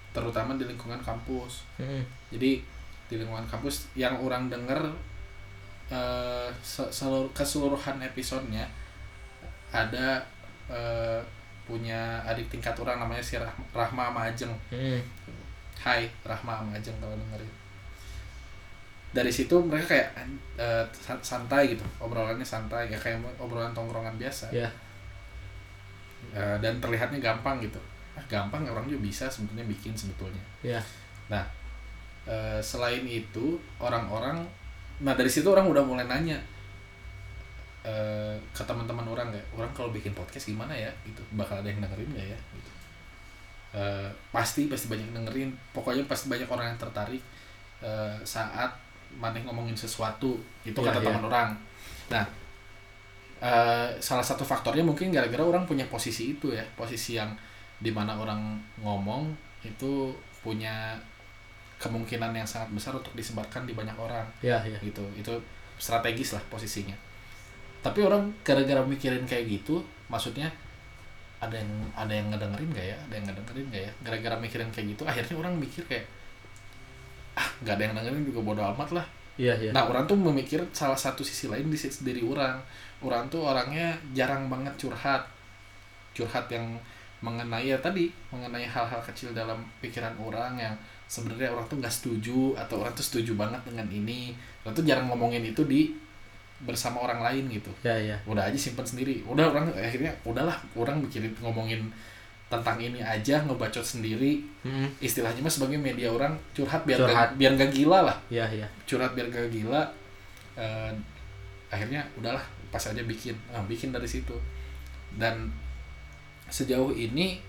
Speaker 1: terutama di lingkungan kampus.
Speaker 2: Hmm.
Speaker 1: Jadi di lingkungan kampus yang orang denger eh, se- seluruh keseluruhan episodenya ada eh, punya adik tingkat orang namanya si Rah- Rahma sama Ajeng.
Speaker 2: Hmm.
Speaker 1: Hai Rahma sama Ajeng kalau dengerin. Dari situ mereka kayak san- santai gitu, obrolannya santai ya kayak obrolan tongkrongan biasa.
Speaker 2: ya
Speaker 1: Eh, dan terlihatnya gampang gitu. Ah, gampang orang juga bisa sebetulnya bikin sebetulnya.
Speaker 2: ya
Speaker 1: Nah, eh, selain itu orang-orang, nah dari situ orang udah mulai nanya eh, ke teman-teman orang kayak, orang kalau bikin podcast gimana ya? Gitu, bakal ada yang dengerin nggak ya? Gitu. Eh, pasti pasti banyak dengerin. Pokoknya pasti banyak orang yang tertarik eh, saat maneh ngomongin sesuatu itu
Speaker 2: Iya,
Speaker 1: kata
Speaker 2: iya.
Speaker 1: teman orang. Nah, eh, salah satu faktornya mungkin gara-gara orang punya posisi itu ya, posisi yang di mana orang ngomong itu punya kemungkinan yang sangat besar untuk disebarkan di banyak orang.
Speaker 2: Ya ya.
Speaker 1: Gitu. Itu strategis lah posisinya. Tapi orang gara-gara mikirin kayak gitu maksudnya ada yang ada yang ngedengerin gak ya? Ada yang ngedengerin gak ya? Gara-gara mikirin kayak gitu akhirnya orang mikir kayak ah nggak ada yang dengerin juga bodo amat lah.
Speaker 2: Iya iya.
Speaker 1: Nah, orang tuh memikir salah satu sisi lain di sisi diri orang. Orang tuh orangnya jarang banget curhat. Curhat yang mengenai ya tadi, mengenai hal-hal kecil dalam pikiran orang yang sebenarnya orang tuh nggak setuju atau orang tuh setuju banget dengan ini. Orang tuh jarang ngomongin itu di bersama orang lain gitu.
Speaker 2: iya iya
Speaker 1: Udah aja simpen sendiri. Udah orang akhirnya udahlah, orang mikirin ngomongin tentang ini aja ngebacot sendiri
Speaker 2: Mm-mm.
Speaker 1: istilahnya mah sebagai media orang curhat biar
Speaker 2: Curhat.
Speaker 1: Gak, biar gak gila lah
Speaker 2: iya iya
Speaker 1: curhat biar gak gila eh, akhirnya udahlah pas aja bikin ah, bikin dari situ dan sejauh ini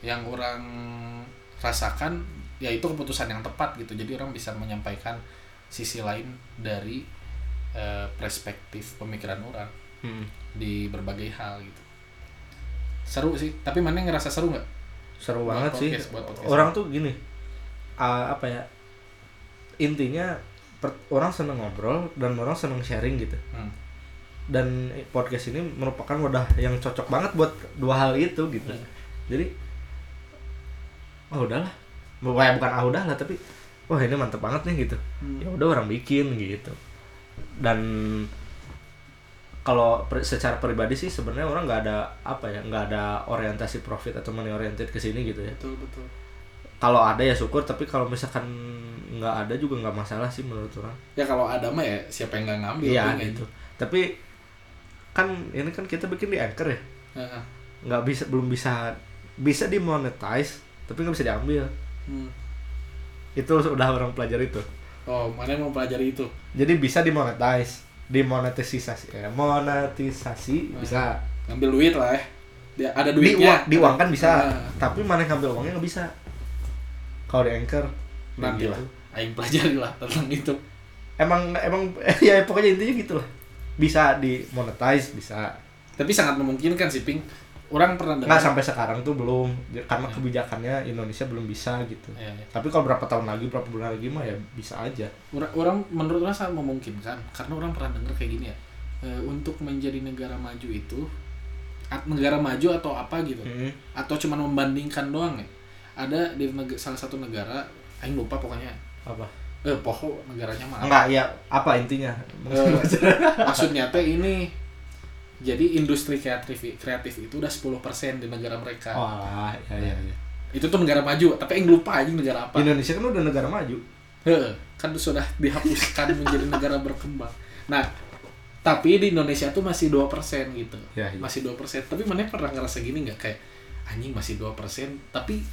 Speaker 1: yang orang rasakan ya itu keputusan yang tepat gitu jadi orang bisa menyampaikan sisi lain dari eh, perspektif pemikiran orang
Speaker 2: Mm-mm.
Speaker 1: di berbagai hal gitu seru sih tapi mana ngerasa seru nggak
Speaker 2: seru
Speaker 1: Buat
Speaker 2: banget sih
Speaker 1: podcast, buat podcast.
Speaker 2: orang tuh gini ah, apa ya intinya per- orang seneng ngobrol dan orang seneng sharing gitu
Speaker 1: Hmm.
Speaker 2: dan podcast ini merupakan wadah yang cocok banget buat dua hal itu gitu
Speaker 1: Hmm.
Speaker 2: jadi oh udahlah bukan bukan ah udah lah tapi wah ini mantep banget nih gitu.
Speaker 1: Hmm.
Speaker 2: ya udah orang bikin gitu. Dan kalau per- secara pribadi sih sebenarnya orang nggak ada apa ya nggak ada orientasi profit atau money oriented ke sini gitu ya.
Speaker 1: Betul betul.
Speaker 2: Kalau ada ya syukur tapi kalau misalkan nggak ada juga nggak masalah sih menurut orang.
Speaker 1: Ya kalau ada mah ya siapa yang nggak ngambil
Speaker 2: iya
Speaker 1: pengen.
Speaker 2: gitu. Tapi kan ini kan kita bikin di anchor ya. Nggak bisa belum bisa bisa dimonetize tapi nggak bisa diambil
Speaker 1: Hmm.
Speaker 2: itu udah orang pelajari itu.
Speaker 1: Oh mana yang mau pelajari itu?
Speaker 2: Jadi bisa dimonetize dimonetisasi ya monetisasi
Speaker 1: Hmm.
Speaker 2: bisa.
Speaker 1: ngambil duit lah ya dia ada
Speaker 2: di
Speaker 1: duitnya.
Speaker 2: uang diuangkan bisa.
Speaker 1: Ah.
Speaker 2: tapi mana yang ngambil uangnya nggak bisa. Kalau di anchor
Speaker 1: nanti
Speaker 2: gitu.
Speaker 1: lah aing pelajari lah tentang itu.
Speaker 2: Emang emang ya pokoknya intinya gitu lah. Bisa dimonetize bisa.
Speaker 1: Tapi sangat memungkinkan sih ping orang pernah
Speaker 2: nggak
Speaker 1: dengar
Speaker 2: sampai sekarang tuh belum. Karena
Speaker 1: Ya.
Speaker 2: kebijakannya Indonesia belum bisa gitu.
Speaker 1: Ya, ya.
Speaker 2: tapi kalau berapa tahun lagi berapa bulan lagi mah ya bisa aja.
Speaker 1: Orang, orang menurut orang sangat memungkinkan karena orang pernah dengar kayak gini ya. Eh, untuk menjadi negara maju itu negara maju atau apa gitu.
Speaker 2: Hmm.
Speaker 1: atau cuma membandingkan doang ya. Ada di neg- salah satu negara aing lupa pokoknya.
Speaker 2: Apa?
Speaker 1: Eh poho negaranya mah apa?
Speaker 2: enggak ya apa intinya?
Speaker 1: Eh, maksudnya teh ini jadi industri kreatif kreatif itu udah 10% di negara mereka.
Speaker 2: Oh alah, ya ya ya
Speaker 1: itu tuh negara maju tapi yang lupa aja negara apa.
Speaker 2: Indonesia kan udah negara maju.
Speaker 1: Heeh, kan sudah dihapuskan menjadi negara berkembang. Nah tapi di Indonesia tuh masih 2% gitu.
Speaker 2: Ya, iya.
Speaker 1: masih 2% tapi mana pernah ngerasa gini nggak? Kayak anjing masih 2% tapi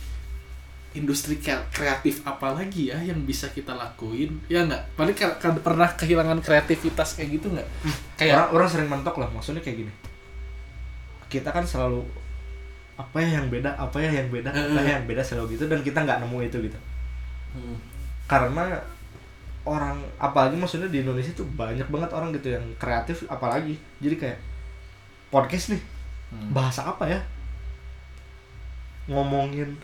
Speaker 1: industri kre- kreatif apa lagi ya yang bisa kita lakuin? Ya nggak? Paling ka- ka- pernah kehilangan kreativitas kayak gitu nggak? Kayak
Speaker 2: orang orang sering mentok lah maksudnya kayak gini. Kita kan selalu apa ya yang beda apa ya yang beda apa ya yang beda selalu gitu dan kita nggak nemu itu gitu.
Speaker 1: Hmm.
Speaker 2: karena orang apalagi maksudnya di Indonesia tuh banyak banget orang gitu yang kreatif apalagi. Jadi kayak podcast nih
Speaker 1: Hmm.
Speaker 2: bahasa apa ya? Ngomongin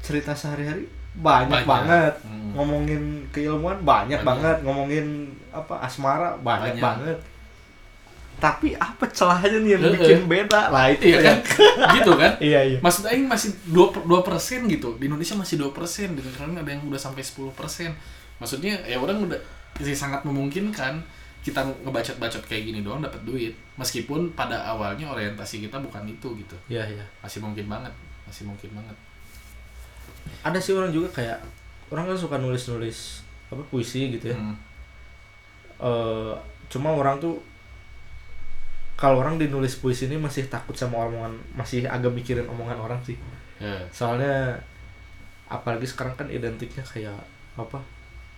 Speaker 2: cerita sehari-hari? Banyak,
Speaker 1: Banyak.
Speaker 2: banget.
Speaker 1: Hmm.
Speaker 2: ngomongin keilmuan banyak,
Speaker 1: Banyak.
Speaker 2: banget. Ngomongin apa asmara banyak,
Speaker 1: Banyak.
Speaker 2: banget. Tapi apa celahnya nih yang
Speaker 1: Heeh.
Speaker 2: bikin beda? Lah itu
Speaker 1: iya
Speaker 2: ya.
Speaker 1: kan? Gitu kan?
Speaker 2: Iya iya.
Speaker 1: Maksud Aing masih 2 dua persen gitu. Di Indonesia masih 2 persen. Di negara lain ada yang udah sampai 10 persen. Maksudnya ya orang udah sih sangat memungkinkan kita ngebacot-bacot kayak gini doang dapat duit. Meskipun pada awalnya orientasi kita bukan itu gitu.
Speaker 2: Iya iya.
Speaker 1: Masih mungkin banget. Masih mungkin banget
Speaker 2: ada sih orang juga kayak orang kan suka nulis-nulis apa puisi gitu ya.
Speaker 1: Hmm.
Speaker 2: eh cuma orang tuh kalau orang dinulis puisi ini masih takut sama omongan masih agak mikirin omongan orang sih.
Speaker 1: Ya.
Speaker 2: soalnya apalagi sekarang kan identiknya kayak apa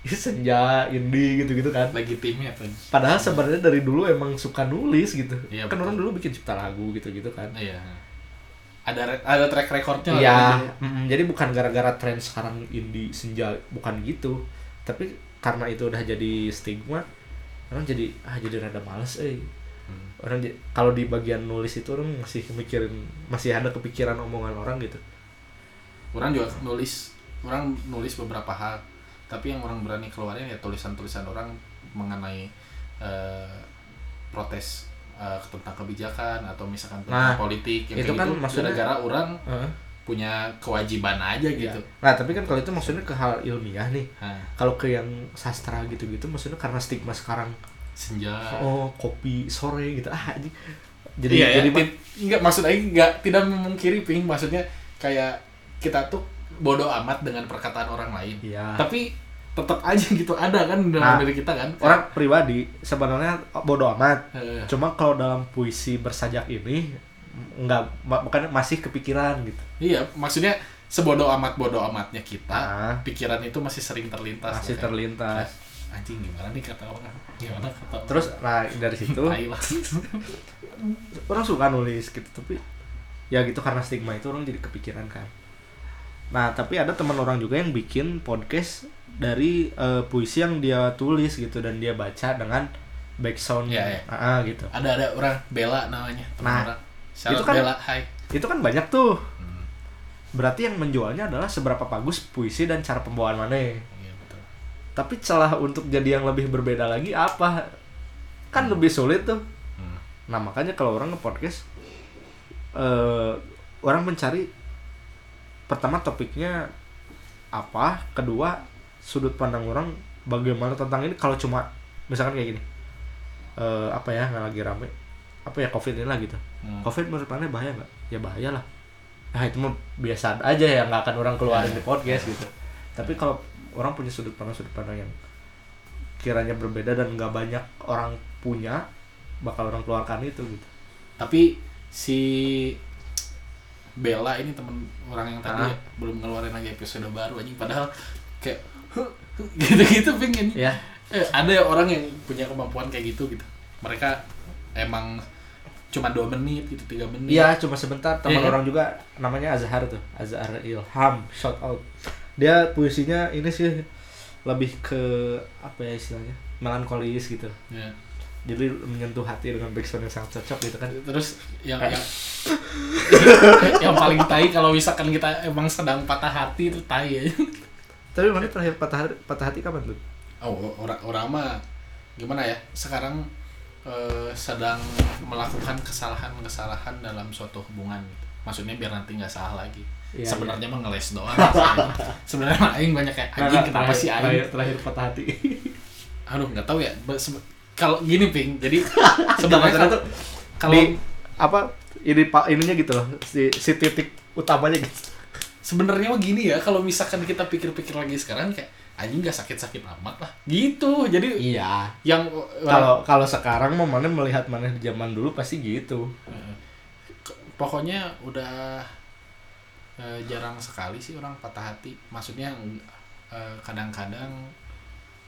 Speaker 2: senja indie gitu gitu kan
Speaker 1: legitimnya tuh
Speaker 2: padahal sebenarnya dari dulu emang suka nulis gitu.
Speaker 1: Iya,
Speaker 2: kan
Speaker 1: betul.
Speaker 2: orang dulu bikin cipta lagu gitu gitu kan.
Speaker 1: Iya ada ada track recordnya dulu.
Speaker 2: mm, jadi bukan gara-gara tren sekarang indie senja bukan gitu. Tapi karena itu udah jadi stigma orang jadi ah jadi rada males eh.
Speaker 1: Hmm.
Speaker 2: orang kalau di bagian nulis itu orang masih mikirin masih ada kepikiran omongan orang gitu.
Speaker 1: Orang juga nulis orang nulis beberapa hal. Tapi yang orang berani keluarin ya tulisan-tulisan orang mengenai eh, protes eh, tentang kebijakan atau misalkan
Speaker 2: Nah,
Speaker 1: tentang politik yang
Speaker 2: itu kan
Speaker 1: gitu
Speaker 2: maksudnya-
Speaker 1: gara-gara orang
Speaker 2: Heeh.
Speaker 1: punya kewajiban aja gitu
Speaker 2: Nah, tapi kan kalau itu maksudnya ke hal ilmiah nih.
Speaker 1: Nah,
Speaker 2: Kalau ke yang sastra gitu-gitu maksudnya karena stigma sekarang
Speaker 1: senja
Speaker 2: oh kopi sore gitu ah anjing. jadi
Speaker 1: iya,
Speaker 2: jadi
Speaker 1: ya, enggak maksud aing enggak tidak memungkiri ping maksudnya kayak kita tuh bodoh amat dengan perkataan orang lain
Speaker 2: Iya.
Speaker 1: tapi tetap aja gitu ada kan
Speaker 2: Nah,
Speaker 1: dalam diri kita kan.
Speaker 2: orang pribadi sebenarnya bodoh amat.
Speaker 1: Eh,
Speaker 2: cuma kalau dalam puisi bersajak ini nggak ma- bukan masih kepikiran gitu.
Speaker 1: Iya maksudnya sebodoh amat bodoh amatnya kita
Speaker 2: Ah.
Speaker 1: pikiran itu masih sering terlintas.
Speaker 2: Masih
Speaker 1: Kayak,
Speaker 2: terlintas.
Speaker 1: anjing gimana nih kata orang? Gimana kata orang?
Speaker 2: terus nah dari situ orang suka nulis gitu tapi ya gitu karena stigma itu orang jadi kepikiran kan nah tapi ada teman orang juga yang bikin podcast dari eh, puisi yang dia tulis gitu dan dia baca dengan background
Speaker 1: Iya, iya.
Speaker 2: Ah, ah, gitu.
Speaker 1: Ada ada orang Bella namanya
Speaker 2: Nah,
Speaker 1: orang. Shout
Speaker 2: itu kan-
Speaker 1: Bella hai
Speaker 2: itu kan banyak tuh.
Speaker 1: Hmm,
Speaker 2: berarti yang menjualnya adalah seberapa bagus puisi dan cara pembawaan mana
Speaker 1: iya betul.
Speaker 2: Tapi celah untuk jadi yang lebih berbeda lagi apa? Kan lebih sulit tuh.
Speaker 1: Hmm.
Speaker 2: nah makanya kalau orang nge-podcast eh orang mencari pertama topiknya apa? Kedua sudut pandang orang bagaimana tentang ini? Kalau cuma misalkan kayak gini eh apa ya nggak lagi rame apa ya covid ini lah gitu.
Speaker 1: Hmm.
Speaker 2: covid menurut mana bahaya nggak? Ya bahaya lah. Nah itu mah biasa aja ya nggak akan orang keluarin di podcast gitu. Tapi kalau orang punya sudut pandang sudut pandang yang kiranya berbeda dan nggak banyak orang punya bakal orang keluarkan itu gitu.
Speaker 1: Tapi si Bella ini temen orang yang tadi
Speaker 2: Ah.
Speaker 1: ya, belum ngeluarin lagi episode baru anjing padahal kayak gitu-gitu pengen
Speaker 2: ya
Speaker 1: eh, ada ya orang yang punya kemampuan kayak gitu gitu mereka emang cuma dua menit gitu tiga menit
Speaker 2: Iya, cuma sebentar. Teman
Speaker 1: Iya kan?
Speaker 2: orang juga namanya Azhar tuh, Azhar Ilham, shout out. Dia puisinya ini sih lebih ke apa ya istilahnya? melankolis gitu.
Speaker 1: Ya.
Speaker 2: Jadi menyentuh hati dengan backsound yang sangat cocok gitu kan.
Speaker 1: terus yang
Speaker 2: Eh.
Speaker 1: yang yang paling tai kalau misalkan kita emang sedang patah hati itu tai ya
Speaker 2: Tapi mana terakhir patah hati, patah hati kapan tuh?
Speaker 1: oh orang orang mah gimana ya sekarang eh, sedang melakukan kesalahan-kesalahan dalam suatu hubungan gitu. maksudnya biar nanti nggak salah lagi
Speaker 2: Iya,
Speaker 1: sebenarnya mah ngeles doang sebenarnya aing banyak kayak anjing kenapa
Speaker 2: terakhir-
Speaker 1: sih
Speaker 2: Terakhir,
Speaker 1: aing
Speaker 2: terakhir patah hati.
Speaker 1: aduh nggak tahu ya kalau gini ping jadi sebenarnya kalau
Speaker 2: tuh
Speaker 1: kalau
Speaker 2: di apa ini pak ininya gitu loh si, si titik utamanya gitu.
Speaker 1: sebenarnya mah gini ya kalau misalkan kita pikir-pikir lagi sekarang kayak anjing nggak sakit-sakit amat lah gitu jadi
Speaker 2: Iya.
Speaker 1: yang
Speaker 2: Kalau kalau sekarang mau mana melihat mana di zaman dulu pasti gitu.
Speaker 1: Eh, pokoknya udah eh, jarang sekali sih orang patah hati maksudnya eh, kadang-kadang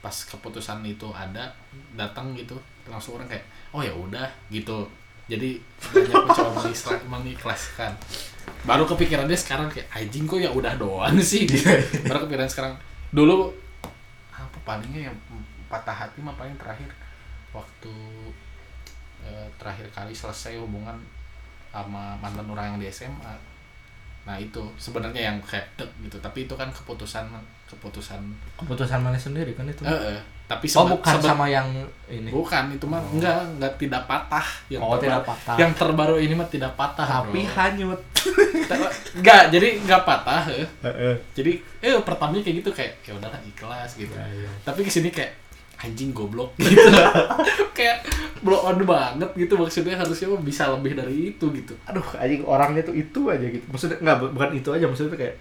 Speaker 1: pas keputusan itu ada datang gitu langsung orang kayak oh ya udah gitu. Jadi banyak mencoba mengikhlaskan. Baru kepikiran dia sekarang kayak anjing kok ya udah doang sih? Gitu. baru kepikiran sekarang. Dulu apa palingnya yang patah hati mah paling terakhir. Waktu eh, terakhir kali selesai hubungan sama mantan orang yang di SMA nah itu sebenarnya yang kayak dek gitu. Tapi itu kan keputusan keputusan
Speaker 2: Keputusan mana sendiri kan itu.
Speaker 1: eh, eh. tapi
Speaker 2: oh bukan sama yang ini.
Speaker 1: bukan itu mah enggak enggak tidak patah yang
Speaker 2: oh
Speaker 1: terbaru-
Speaker 2: tidak patah.
Speaker 1: yang terbaru ini mah tidak patah
Speaker 2: tapi
Speaker 1: bro.
Speaker 2: hanyut.
Speaker 1: enggak jadi enggak patah eh.
Speaker 2: Heeh.
Speaker 1: jadi eh pertamanya kayak gitu kayak ya udahlah ikhlas gitu
Speaker 2: Ya, ya.
Speaker 1: tapi ke sini kayak anjing goblok gitu kayak blow on banget gitu maksudnya harusnya bisa lebih dari itu gitu
Speaker 2: Aduh, anjing orangnya tuh itu aja gitu. Maksudnya enggak bu- bukan itu aja, maksudnya tuh kayak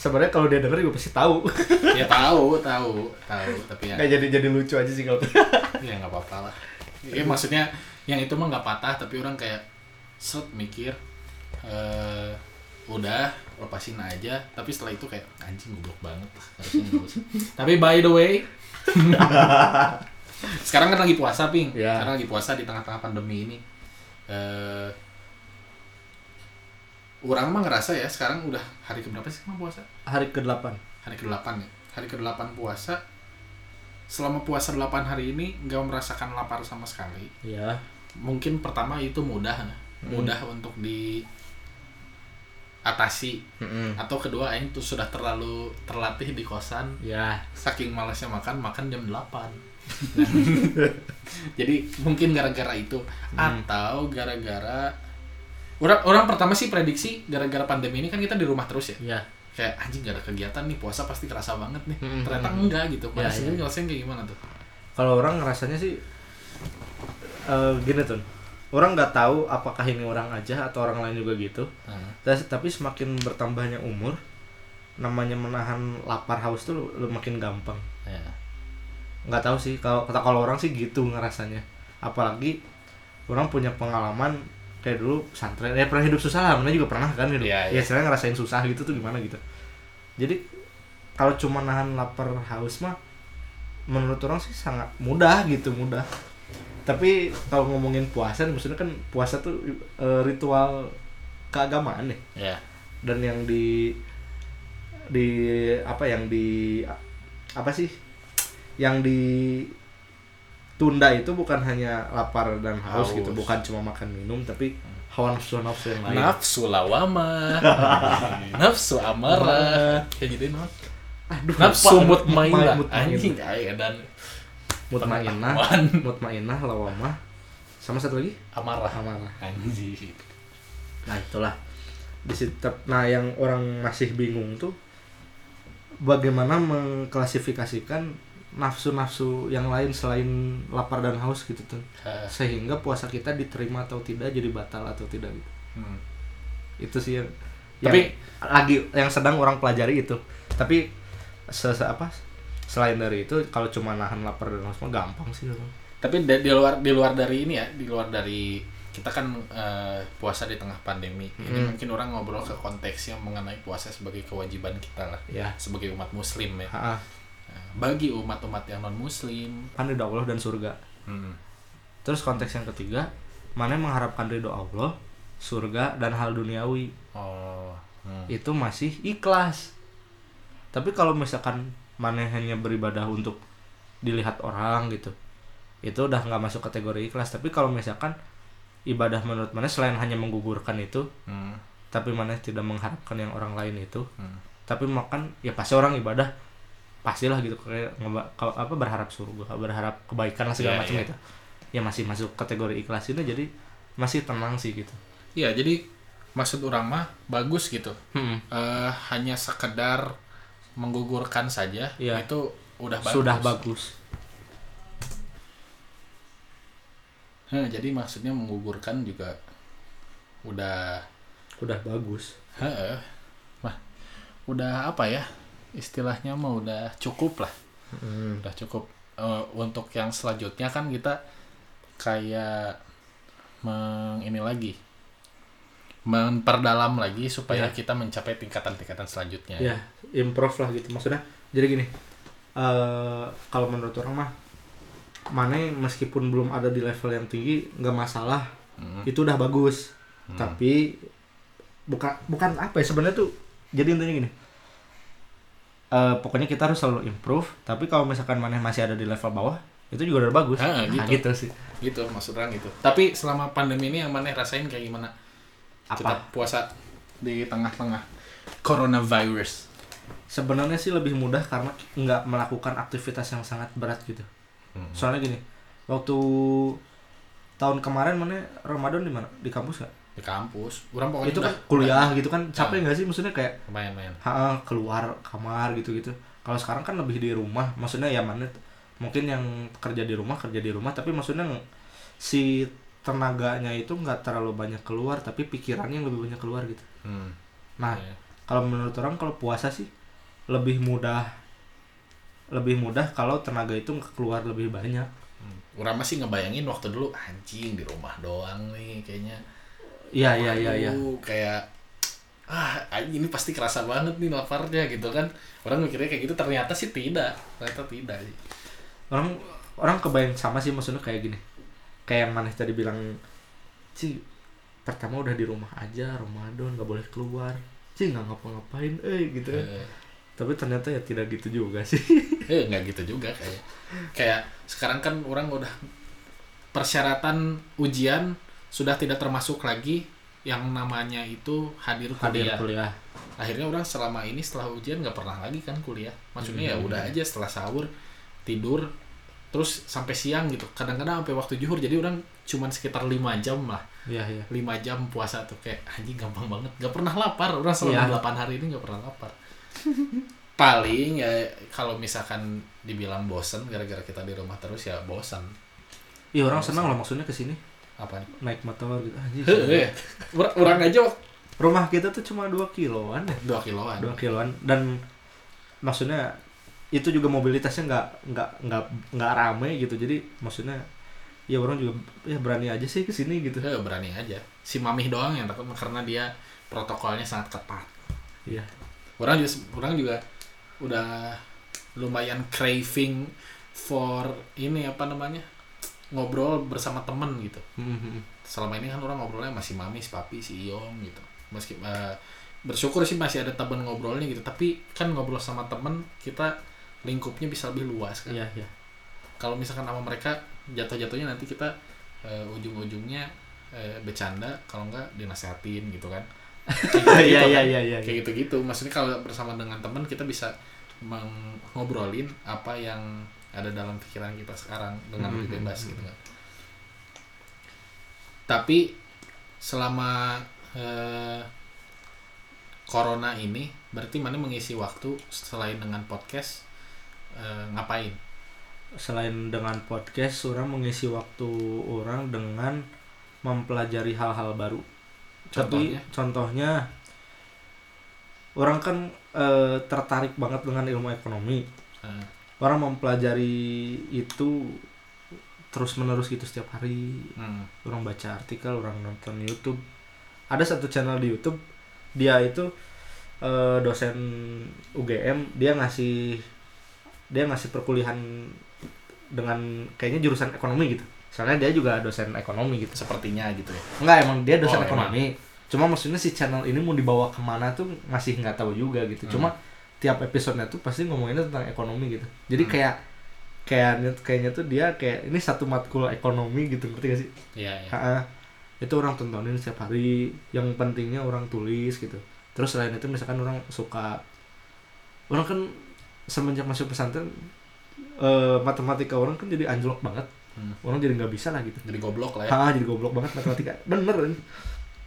Speaker 2: sebenarnya kalau dia denger juga pasti tahu.
Speaker 1: ya tahu tahu tahu tapi ya
Speaker 2: Kayak jadi jadi lucu aja sih kalau.
Speaker 1: ya nggak apa-apa lah ya maksudnya yang itu mah nggak patah tapi orang kayak set mikir eh udah lepasin aja tapi setelah itu kayak anjing goblok banget lah harusnya nggak usah. tapi by the way sekarang kan lagi puasa ping
Speaker 2: Ya.
Speaker 1: sekarang lagi puasa di tengah-tengah pandemi ini eh orang mah ngerasa ya sekarang udah hari keberapa sih emang puasa
Speaker 2: Hari ke-8.
Speaker 1: hari ke-8 ya hari ke-8 puasa selama puasa 8 hari ini nggak merasakan lapar sama sekali
Speaker 2: Iya.
Speaker 1: mungkin pertama itu mudah
Speaker 2: Hmm.
Speaker 1: mudah untuk di atasi
Speaker 2: Heeh.
Speaker 1: atau kedua ini tuh sudah terlalu terlatih di kosan
Speaker 2: Ya.
Speaker 1: saking malasnya makan makan jam 8 jadi mungkin gara-gara itu atau gara-gara orang orang pertama sih prediksi gara-gara pandemi ini kan kita di rumah terus ya.
Speaker 2: Ya
Speaker 1: kayak anjing gak ada kegiatan nih puasa pasti kerasa banget nih.
Speaker 2: Hmm,
Speaker 1: ternyata
Speaker 2: hmm,
Speaker 1: enggak gitu.
Speaker 2: Ya,
Speaker 1: pada sendiri ngerasain kayak gimana tuh?
Speaker 2: Kalau orang ngerasanya sih eh, gini tuh orang nggak tahu apakah ini orang aja atau orang lain juga gitu. Tas- tapi semakin bertambahnya umur namanya menahan lapar haus tuh makin gampang.
Speaker 1: Ya.
Speaker 2: nggak tahu sih kalau kata kalau orang sih gitu ngerasanya. Apalagi orang punya pengalaman kayak dulu pesantren ya pernah hidup susah lah mana juga pernah kan hidup
Speaker 1: Iya,
Speaker 2: ya
Speaker 1: iya.
Speaker 2: istilahnya ngerasain susah gitu tuh gimana gitu. Jadi kalau cuma nahan lapar haus mah menurut orang sih sangat mudah gitu mudah. Tapi kalau ngomongin puasa maksudnya kan puasa tuh eh, ritual keagamaan nih.
Speaker 1: Ya
Speaker 2: dan yang di di apa yang di apa sih? Yang di tunda itu bukan hanya lapar dan haus,
Speaker 1: Haus.
Speaker 2: gitu bukan cuma makan minum tapi hawa nafsu nafsu yang lain.
Speaker 1: Nafsu lawama. Nafsu amarah kayak gitu no
Speaker 2: Aduh,
Speaker 1: nafsu mutmainah anjing ay dan
Speaker 2: mutmainah mutmainah lawamah sama satu lagi?
Speaker 1: Amarah
Speaker 2: amarah
Speaker 1: anjing.
Speaker 2: Nah itulah. Di situ nah yang orang masih bingung tuh bagaimana mengklasifikasikan nafsu-nafsu yang lain selain lapar dan haus gitu tuh.
Speaker 1: Eh,
Speaker 2: sehingga puasa kita diterima atau tidak jadi batal atau tidak gitu.
Speaker 1: Hmm.
Speaker 2: itu sih yang
Speaker 1: Tapi-
Speaker 2: yang lagi yang sedang orang pelajari itu. Tapi se se- apa? Selain dari itu kalau cuma nahan lapar dan haus mah gampang sih orang.
Speaker 1: tapi da- di luar di luar dari ini ya di luar dari kita kan eh, puasa di tengah pandemi. Ini
Speaker 2: Hmm.
Speaker 1: mungkin orang ngobrol ke konteksnya mengenai puasa sebagai kewajiban kita lah.
Speaker 2: Ya.
Speaker 1: Sebagai umat muslim ya.
Speaker 2: Ha
Speaker 1: Nah, bagi umat-umat yang non muslim
Speaker 2: kan ridho Allah dan surga
Speaker 1: hmm.
Speaker 2: terus konteks yang ketiga mana yang mengharapkan ridho Allah surga dan hal duniawi
Speaker 1: oh hmm.
Speaker 2: itu masih ikhlas tapi kalau misalkan mana hanya beribadah untuk dilihat orang gitu itu udah nggak masuk kategori ikhlas tapi kalau misalkan ibadah menurut mana selain hanya menggugurkan itu
Speaker 1: Hmm.
Speaker 2: tapi mana tidak mengharapkan yang orang lain itu
Speaker 1: Hmm.
Speaker 2: tapi makan ya pasti orang ibadah pastilah gitu kalau apa berharap surga berharap kebaikan lah segala
Speaker 1: Iya,
Speaker 2: macam
Speaker 1: iya.
Speaker 2: itu ya masih masuk kategori ikhlas ini jadi masih tenang sih gitu
Speaker 1: Iya, jadi maksud orang mah bagus gitu
Speaker 2: Hmm.
Speaker 1: Eh, hanya sekedar menggugurkan saja
Speaker 2: Iya.
Speaker 1: itu udah bagus.
Speaker 2: sudah bagus
Speaker 1: Heh, jadi maksudnya menggugurkan juga udah
Speaker 2: udah bagus
Speaker 1: Heeh. Mah, udah apa ya? Istilahnya mah udah cukup lah.
Speaker 2: Hmm.
Speaker 1: Udah cukup. Eh, untuk yang selanjutnya kan kita kayak meng ini lagi memperdalam lagi supaya
Speaker 2: Ya.
Speaker 1: kita mencapai tingkatan-tingkatan selanjutnya.
Speaker 2: ya improve lah gitu maksudnya jadi gini eh kalau menurut orang mah mana meskipun belum ada di level yang tinggi nggak masalah
Speaker 1: Hmm.
Speaker 2: itu udah bagus
Speaker 1: Hmm.
Speaker 2: tapi bukan bukan apa ya sebenarnya tuh jadi intinya gini Eh pokoknya kita harus selalu improve tapi kalau misalkan mana masih ada di level bawah itu juga udah bagus
Speaker 1: Ah,
Speaker 2: Nah,
Speaker 1: gitu.
Speaker 2: gitu sih
Speaker 1: Gitu maksud orang gitu. Tapi selama pandemi ini yang mana rasain kayak gimana?
Speaker 2: Apa
Speaker 1: puasa di tengah-tengah coronavirus.
Speaker 2: sebenarnya sih lebih mudah karena nggak melakukan aktivitas yang sangat berat gitu
Speaker 1: Hmm.
Speaker 2: soalnya gini waktu tahun kemarin mana Ramadan di mana di kampus nggak
Speaker 1: Di kampus. Orang pokoknya
Speaker 2: itu kan kuliah gitu kan capek nggak sih maksudnya kayak
Speaker 1: Lumayan-lumayan.
Speaker 2: ha, keluar kamar gitu gitu kalau sekarang kan lebih di rumah maksudnya ya mana mungkin yang kerja di rumah kerja di rumah tapi maksudnya si tenaganya itu nggak terlalu banyak keluar tapi pikirannya yang lebih banyak keluar gitu
Speaker 1: Hmm.
Speaker 2: nah
Speaker 1: Iya.
Speaker 2: kalau menurut orang kalau puasa sih lebih mudah lebih mudah kalau tenaga itu keluar lebih banyak
Speaker 1: Hmm. Orang masih ngebayangin waktu dulu anjing di rumah doang nih kayaknya.
Speaker 2: Iya iya iya iya
Speaker 1: kayak ah ini pasti kerasa banget nih laparnya gitu kan. Orang mikirnya kayak gitu ternyata sih tidak. Ternyata tidak sih.
Speaker 2: orang orang kebayang sama sih maksudnya kayak gini kayak yang maneh tadi bilang sih pertama udah di rumah aja Ramadan nggak boleh keluar sih nggak ngapa-ngapain eh gitu kan.
Speaker 1: Eh,
Speaker 2: tapi ternyata ya tidak gitu juga sih
Speaker 1: eh nggak gitu juga kayak. Kayak sekarang kan orang udah persyaratan ujian sudah tidak termasuk lagi yang namanya itu hadir
Speaker 2: hadir
Speaker 1: kuliah.
Speaker 2: kuliah.
Speaker 1: Akhirnya orang selama ini setelah ujian nggak pernah lagi kan kuliah. Maksudnya ya
Speaker 2: Hmm.
Speaker 1: udah aja setelah sahur tidur terus sampai siang gitu. Kadang-kadang sampai waktu juhur jadi orang cuman sekitar lima jam lah.
Speaker 2: Iya iya.
Speaker 1: Lima jam puasa tuh kayak anjing gampang banget. Gak pernah lapar. Orang selama
Speaker 2: Iya.
Speaker 1: 8 hari ini gak pernah lapar. Paling ya kalau misalkan dibilang bosen gara-gara kita di rumah terus ya bosan
Speaker 2: iya orang senang loh maksudnya ke sini
Speaker 1: apa
Speaker 2: naik motor gitu.
Speaker 1: Heeh. Ur- orang aja
Speaker 2: rumah kita tuh cuma 2 kiloan ya?
Speaker 1: Dua kiloan.
Speaker 2: 2 kiloan. Dan maksudnya itu juga mobilitasnya nggak nggak nggak nggak rame gitu. Jadi maksudnya ya orang juga ya berani aja sih ke sini gitu.
Speaker 1: Heh, berani aja. Si mamih doang yang takut karena dia protokolnya sangat ketat.
Speaker 2: Iya.
Speaker 1: Orang juga orang juga udah lumayan craving for ini apa namanya ngobrol bersama temen gitu
Speaker 2: Mhm.
Speaker 1: selama ini kan orang ngobrolnya masih mami, si papi, si Iong gitu. Meski eh, bersyukur sih masih ada temen ngobrolnya gitu, tapi kan ngobrol sama temen kita lingkupnya bisa lebih luas kan.
Speaker 2: iya iya
Speaker 1: Kalau misalkan sama mereka jatuh-jatuhnya nanti kita eh, ujung-ujungnya eh, bercanda, kalau enggak dinasehatin gitu kan.
Speaker 2: Iya
Speaker 1: gitu
Speaker 2: iya
Speaker 1: kan.
Speaker 2: iya iya
Speaker 1: Kayak gitu-gitu. Maksudnya kalau bersama dengan teman kita bisa meng- ngobrolin apa yang ada dalam pikiran kita sekarang dengan lebih
Speaker 2: Mhm.
Speaker 1: bebas gitu kan. Tapi selama eh, corona ini berarti mana mengisi waktu selain dengan podcast eh, ngapain?
Speaker 2: selain dengan podcast orang mengisi waktu orang dengan mempelajari hal-hal baru tapi
Speaker 1: Contohnya?
Speaker 2: contohnya orang kan eh, tertarik banget dengan ilmu ekonomi
Speaker 1: Eh,
Speaker 2: orang mempelajari itu terus menerus gitu setiap hari.
Speaker 1: Hmm,
Speaker 2: orang baca artikel orang nonton YouTube. Ada satu channel di YouTube dia itu eh, dosen UGM dia ngasih dia ngasih perkuliahan dengan kayaknya jurusan ekonomi gitu. Soalnya dia juga dosen ekonomi gitu.
Speaker 1: Sepertinya gitu ya.
Speaker 2: enggak emang dia dosen
Speaker 1: Oh,
Speaker 2: ekonomi. cuma maksudnya si channel ini mau dibawa ke mana tuh masih nggak tahu juga gitu.
Speaker 1: Hmm.
Speaker 2: cuma tiap episodenya tuh pasti ngomonginnya tentang ekonomi gitu. Jadi
Speaker 1: Hmm.
Speaker 2: kayak kayaknya kayaknya tuh dia kayak ini satu matkul ekonomi gitu ngerti gak sih?
Speaker 1: Iya, iya.
Speaker 2: Itu orang tontonin setiap hari yang pentingnya orang tulis gitu. Terus selain itu misalkan orang suka orang kan semenjak masuk pesantren eh, matematika orang kan jadi anjlok banget.
Speaker 1: Hmm.
Speaker 2: orang jadi nggak bisa lah gitu.
Speaker 1: Jadi goblok lah ya.
Speaker 2: ah jadi goblok banget matematika. Bener kan?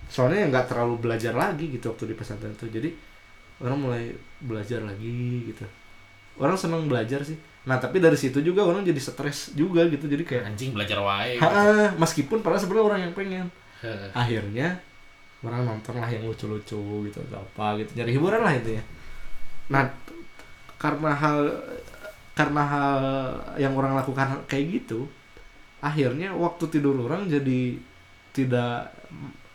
Speaker 2: Soalnya nggak terlalu belajar lagi gitu waktu di pesantren itu jadi orang mulai belajar lagi gitu. Orang senang belajar sih. Nah tapi dari situ juga orang jadi stres juga gitu. Jadi kayak
Speaker 1: Anjing belajar wae. gitu.
Speaker 2: Meskipun padahal sebenarnya orang yang pengen. Akhirnya orang nonton lah yang lucu-lucu gitu atau apa gitu. Nyari hiburan lah itu ya. Nah karena hal karena hal yang orang lakukan kayak gitu akhirnya waktu tidur orang jadi tidak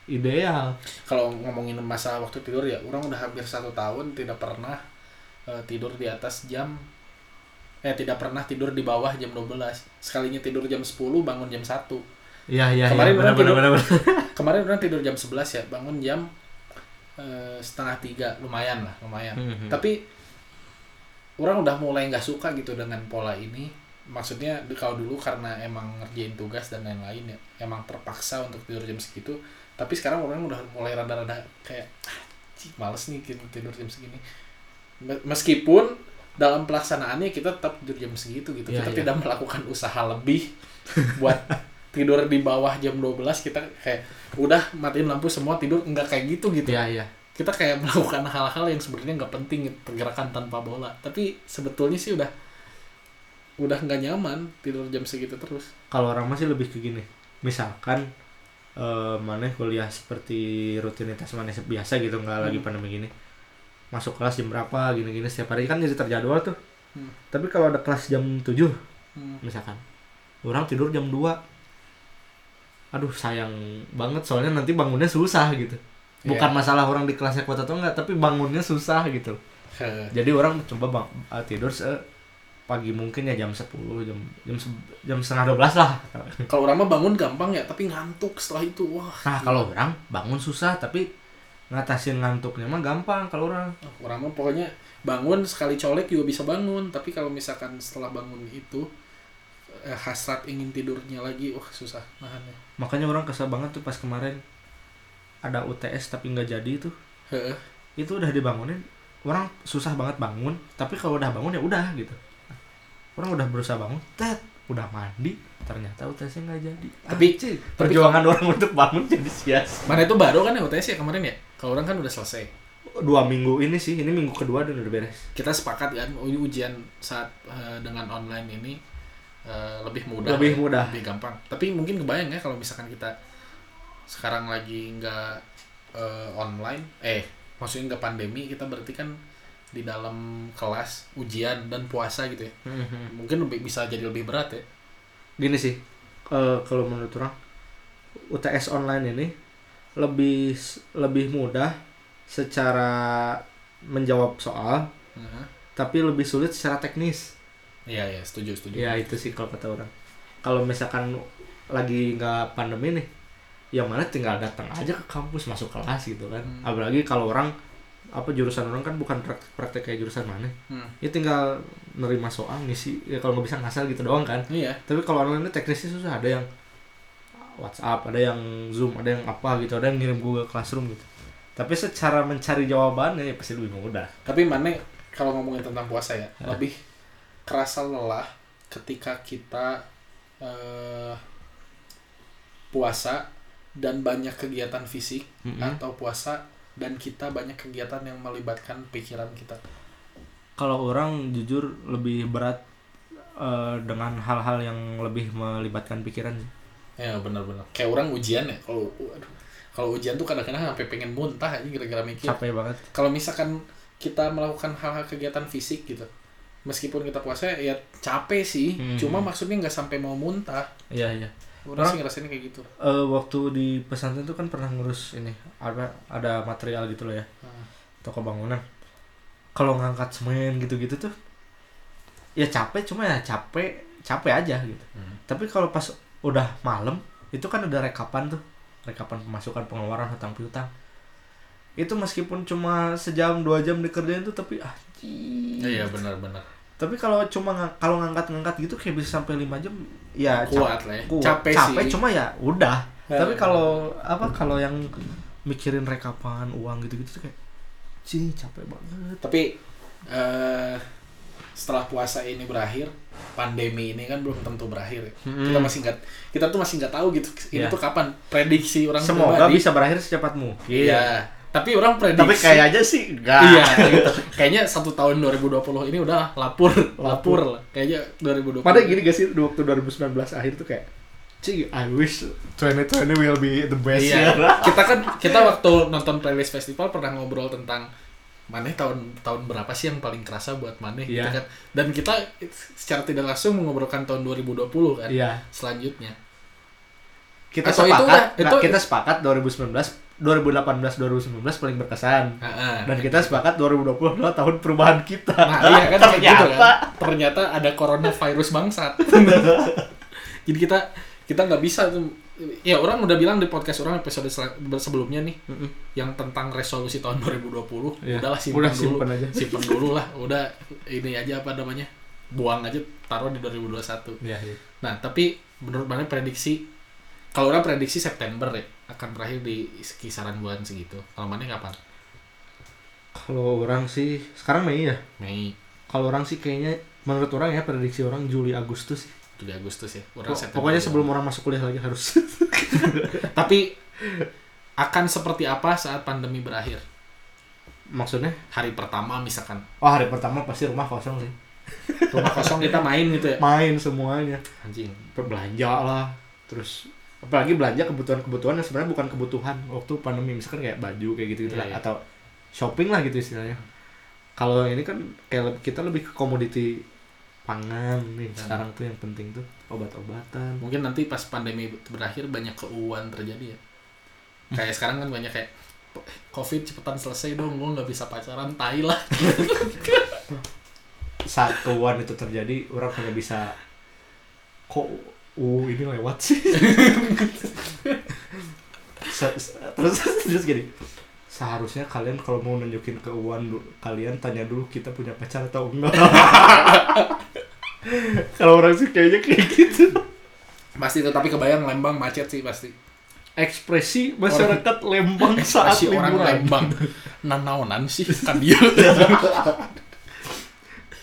Speaker 2: ideal.
Speaker 1: Kalau ngomongin masalah waktu tidur ya orang udah hampir satu tahun tidak pernah eh, tidur di atas jam eh tidak pernah tidur di bawah jam 12 sekalinya tidur jam 10 bangun jam 1
Speaker 2: iya iya
Speaker 1: Kemarin
Speaker 2: iya,
Speaker 1: orang
Speaker 2: benar,
Speaker 1: tidur- kemarin orang tidur jam 11 ya bangun jam eh, setengah tiga. Lumayan lah lumayan.
Speaker 2: Mhm.
Speaker 1: tapi orang udah mulai nggak suka gitu dengan pola ini. Maksudnya kalau dulu karena emang ngerjain tugas dan lain-lain ya emang terpaksa untuk tidur jam segitu tapi sekarang orang udah mulai rada-rada kayak "Ah, cik, males nih tidur tidur jam segini. Me- meskipun dalam pelaksanaannya kita tetap tidur jam segitu gitu.
Speaker 2: Iya,
Speaker 1: kita
Speaker 2: iya.
Speaker 1: tidak melakukan usaha lebih buat tidur di bawah jam 12 kita kayak udah matiin lampu semua tidur. Nggak kayak gitu gitu.
Speaker 2: Iya iya.
Speaker 1: Kita kayak melakukan hal-hal yang sebenarnya nggak penting gitu, pergerakan tanpa bola. Tapi sebetulnya sih udah udah nggak nyaman tidur jam segitu terus.
Speaker 2: Kalau orang masih lebih ke gini misalkan eh mana kuliah seperti rutinitas mana biasa gitu nggak lagi
Speaker 1: Hmm.
Speaker 2: pandemi gini. Masuk kelas jam berapa gini-gini setiap hari. Kan jadi terjadwal tuh.
Speaker 1: Hmm.
Speaker 2: tapi kalau ada kelas jam 7 misalkan orang tidur jam 2 aduh sayang banget soalnya nanti bangunnya susah gitu. Bukan masalah orang di kelasnya kuat atau enggak tapi bangunnya susah gitu. Jadi orang coba bang eh, tidur se pagi mungkin ya jam 10 jam jam jam setengah 12 lah
Speaker 1: kalau orang mah bangun gampang ya tapi ngantuk setelah itu wah
Speaker 2: Nah, kalau orang bangun susah tapi ngatasin ngantuknya mah gampang kalau orang.
Speaker 1: orang mah pokoknya bangun sekali colek juga bisa bangun tapi kalau misalkan setelah bangun itu eh, hasrat ingin tidurnya lagi wah susah nahannya
Speaker 2: Makanya orang kesel banget tuh pas kemarin ada UTS tapi nggak jadi itu.
Speaker 1: Heeh.
Speaker 2: Itu udah dibangunin, orang susah banget bangun, tapi kalau udah bangun ya udah gitu. Orang udah berusaha bangun, tet udah mandi ternyata UTS nggak jadi
Speaker 1: Tapi-
Speaker 2: Anjing,
Speaker 1: tapi
Speaker 2: perjuangan orang untuk bangun jadi sia-sia
Speaker 1: Mana itu baru kan ya UTS ya kemarin ya? Kalau orang kan udah selesai.
Speaker 2: dua minggu ini sih ini minggu kedua dan udah beres
Speaker 1: Kita sepakat kan u- ujian saat eh, dengan online ini eh, lebih mudah.
Speaker 2: Lebih
Speaker 1: ya,
Speaker 2: mudah.
Speaker 1: Lebih gampang. Tapi mungkin kebayang ya kalau misalkan kita sekarang lagi nggak eh, online, eh maksudnya nggak pandemi, kita berarti kan di dalam kelas ujian dan puasa gitu ya. Mungkin lebih bisa jadi lebih berat ya.
Speaker 2: gini sih eh, kalau menurut orang UTS online ini lebih lebih mudah secara menjawab soal
Speaker 1: Heeh.
Speaker 2: tapi lebih sulit secara teknis
Speaker 1: Iya iya setuju setuju.
Speaker 2: ya itu sih kalau kata orang kalau misalkan lagi nggak pandemi nih yang mana tinggal datang aja ke kampus masuk kelas gitu kan
Speaker 1: Hmm.
Speaker 2: apalagi kalau orang apa jurusan orang kan bukan praktek, praktek kayak jurusan mana
Speaker 1: Hmm.
Speaker 2: ya tinggal nerima soal ngisi ya kalau nggak bisa ngasal gitu doang kan
Speaker 1: Iya.
Speaker 2: tapi kalau online itu teknisnya susah ada yang WhatsApp ada yang Zoom ada yang apa gitu ada yang ngirim Google Classroom gitu tapi secara mencari jawabannya ya pasti lebih mudah
Speaker 1: Tapi mana kalau ngomongin tentang puasa ya,
Speaker 2: Hah?
Speaker 1: lebih kerasa lelah ketika kita eh, puasa dan banyak kegiatan fisik
Speaker 2: Mm-mm.
Speaker 1: atau puasa dan kita banyak kegiatan yang melibatkan pikiran kita.
Speaker 2: kalau orang jujur lebih berat eh, dengan hal-hal yang lebih melibatkan pikiran.
Speaker 1: Ya benar-benar. Kayak orang ujian ya, kalau kalau ujian tuh kadang-kadang sampai pengen muntah aja gara-gara mikir.
Speaker 2: capek banget
Speaker 1: Kalau misalkan kita melakukan hal-hal kegiatan fisik gitu, meskipun kita puasa ya capek sih,
Speaker 2: Hmm.
Speaker 1: cuma maksudnya nggak sampai mau muntah.
Speaker 2: iya iya
Speaker 1: Orang
Speaker 2: Orang-
Speaker 1: sih ngerasain kayak gitu.
Speaker 2: Eh, waktu di pesantren tuh kan pernah ngurus ini ada ada material gitu loh ya
Speaker 1: Hmm.
Speaker 2: toko bangunan kalau ngangkat semen gitu-gitu tuh ya capek cuma ya capek capek aja gitu
Speaker 1: Hmm.
Speaker 2: tapi kalau pas udah malam itu kan ada rekapan tuh rekapan pemasukan pengeluaran hutang piutang itu meskipun cuma sejam dua jam dikerjain tuh tapi ah
Speaker 1: Iya benar-benar.
Speaker 2: Tapi kalau cuma kalau ngangkat-ngangkat gitu kayak bisa sampai lima jam ya
Speaker 1: Kuat lah ya.
Speaker 2: kuat.
Speaker 1: Capek,
Speaker 2: capek
Speaker 1: sih.
Speaker 2: cuma ya udah
Speaker 1: Ya,
Speaker 2: tapi
Speaker 1: ya.
Speaker 2: kalau apa kalau yang mikirin rekapan uang gitu-gitu tuh kayak cing capek banget
Speaker 1: Tapi eh setelah puasa ini berakhir, pandemi ini kan belum tentu berakhir. ya.
Speaker 2: Mm-mm.
Speaker 1: Kita masih nggak kita tuh masih nggak tahu gitu. Ini
Speaker 2: Iya.
Speaker 1: tuh kapan prediksi orang
Speaker 2: semoga
Speaker 1: pribadi.
Speaker 2: bisa berakhir secepat mungkin
Speaker 1: Iya. Tapi orang prediksi.
Speaker 2: tapi kayaknya sih enggak
Speaker 1: Iya, gitu. Kayaknya satu tahun 2020 ini udah lapur, lapur lah. Kayaknya 2020.
Speaker 2: Pada gini gak sih waktu 2019 akhir tuh kayak Cing, I wish 2020 will be the best
Speaker 1: Iya.
Speaker 2: year.
Speaker 1: kita kan kita waktu nonton playlist festival pernah ngobrol tentang Maneh tahun tahun berapa sih yang paling kerasa buat Maneh gitu
Speaker 2: Iya.
Speaker 1: kan. Dan kita secara tidak langsung mengobrolkan tahun 2020 kan
Speaker 2: Iya.
Speaker 1: selanjutnya.
Speaker 2: Kita
Speaker 1: Atau itu
Speaker 2: sepakat,
Speaker 1: udah-
Speaker 2: nah,
Speaker 1: itu-
Speaker 2: kita sepakat 2019 2018 2019 paling berkesan.
Speaker 1: Heeh.
Speaker 2: Dan kita sepakat 2020 adalah tahun perubahan kita.
Speaker 1: Nah, iya kan gitu
Speaker 2: Ternyata.
Speaker 1: kan. Ternyata ada coronavirus bangsat. Jadi kita kita nggak bisa tuh ya orang udah bilang di podcast orang episode sebelumnya nih
Speaker 2: Mm-mm.
Speaker 1: yang tentang resolusi tahun 2020
Speaker 2: Iya.
Speaker 1: udahlah simpen
Speaker 2: Udah
Speaker 1: dulu
Speaker 2: simpen aja.
Speaker 1: simpen dulu lah udah ini aja apa namanya buang aja taruh di 2021
Speaker 2: Iya, iya.
Speaker 1: nah tapi menurut mana prediksi kalau orang prediksi September ya akan berakhir di kisaran bulan segitu kalau mana kapan
Speaker 2: Kalau orang sih sekarang Mei ya.
Speaker 1: Mei
Speaker 2: Kalau orang sih kayaknya menurut orang ya prediksi orang Juli Agustus.
Speaker 1: Juli Agustus ya orang September
Speaker 2: Pokoknya sebelum orang masuk kuliah lagi harus.
Speaker 1: tapi akan seperti apa saat pandemi berakhir
Speaker 2: Maksudnya?
Speaker 1: hari pertama misalkan
Speaker 2: Oh hari pertama pasti rumah kosong sih.
Speaker 1: rumah kosong kita main gitu ya
Speaker 2: Main semuanya.
Speaker 1: anjing
Speaker 2: Berbelanja lah. Terus apalagi belanja kebutuhan-kebutuhan yang sebenarnya bukan kebutuhan waktu pandemi misalkan kayak baju kayak gitu gitu
Speaker 1: Iya,
Speaker 2: lah
Speaker 1: iya.
Speaker 2: atau shopping lah gitu istilahnya. Kalau ini kan kayak kita lebih ke komoditi pangan nih
Speaker 1: Hmm.
Speaker 2: sekarang tuh yang penting tuh obat-obatan.
Speaker 1: mungkin nanti pas pandemi berakhir banyak keuuan terjadi ya kayak sekarang kan banyak kayak covid cepetan selesai dong gue nggak bisa pacaran tai lah
Speaker 2: Saat keuangan itu terjadi orang hanya bisa kok uh ini lewat sih. Se- se- terus terus gini. Seharusnya kalian kalau mau nunjukin keuangan du- kalian tanya dulu kita punya pacar atau enggak. Kalau orang sih kayaknya kayak gitu.
Speaker 1: Pasti tetapi kebayang Lembang macet sih pasti.
Speaker 2: Ekspresi masyarakat Lembang saat
Speaker 1: Ekspresi orang
Speaker 2: liburan.
Speaker 1: Lembang. Nanaonan sih kan dia.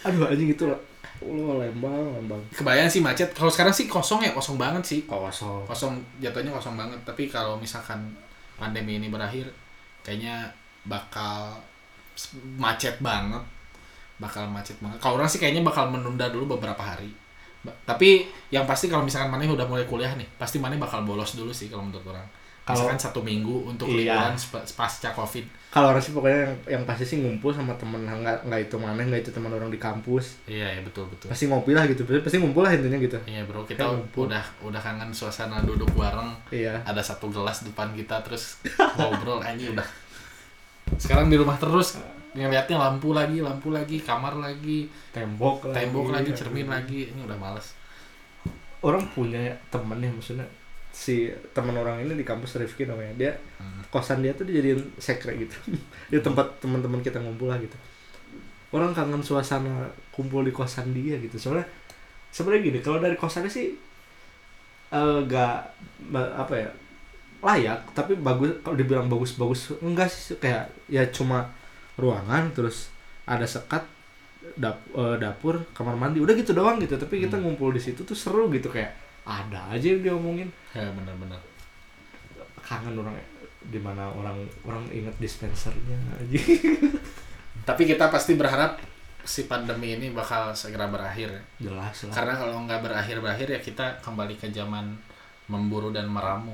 Speaker 2: Aduh anjing itu loh Allah Lembang Lembang.
Speaker 1: Kebayang sih macet. Kalau sekarang sih kosong ya kosong banget sih.
Speaker 2: Kosong.
Speaker 1: Kosong jatuhnya kosong banget. Tapi kalau misalkan pandemi ini berakhir kayaknya bakal macet banget. Bakal macet banget. Kalau orang sih kayaknya bakal menunda dulu beberapa hari. Ba- tapi yang pasti kalau misalkan Maneh udah mulai kuliah nih pasti Maneh bakal bolos dulu sih kalau menurut orang
Speaker 2: Kalau-
Speaker 1: misalkan satu minggu untuk
Speaker 2: Iya.
Speaker 1: liburan pasca covid.
Speaker 2: Kalau orang sih pokoknya yang, yang pasti sih ngumpul sama temen nggak nggak itu mana nggak itu teman orang di kampus.
Speaker 1: Iya ya betul betul.
Speaker 2: Pasti ngopi lah gitu pasti ngumpul lah intinya gitu.
Speaker 1: Iya bro kita
Speaker 2: ngumpul.
Speaker 1: udah udah kangen suasana duduk bareng.
Speaker 2: Iya.
Speaker 1: Ada satu gelas depan kita terus ngobrol ini udah. Sekarang di rumah terus ngeliatnya lampu lagi lampu lagi kamar lagi
Speaker 2: tembok lagi
Speaker 1: tembok lagi cermin lagi ini udah males.
Speaker 2: Orang punya temen ya maksudnya si teman orang ini di kampus Rifki namanya. Dia
Speaker 1: Hmm.
Speaker 2: kosan dia tuh dijadiin sekre gitu. Di tempat teman-teman kita ngumpul lah gitu. Orang kangen suasana kumpul di kosan dia gitu. Soalnya sebenarnya gini kalau dari kosannya sih eh gak apa ya layak tapi bagus kalau dibilang bagus-bagus enggak sih kayak ya cuma ruangan terus ada sekat dap, eh, dapur kamar mandi udah gitu doang gitu. Tapi kita
Speaker 1: Hmm.
Speaker 2: ngumpul di situ tuh seru gitu kayak ada aja yang diomongin.
Speaker 1: Ya benar-benar.
Speaker 2: Kangen orang di mana orang orang inget dispensernya. Aja
Speaker 1: tapi kita pasti berharap si pandemi ini bakal segera berakhir ya.
Speaker 2: jelas lah.
Speaker 1: Karena kalau nggak berakhir berakhir ya kita kembali ke zaman memburu dan meramu.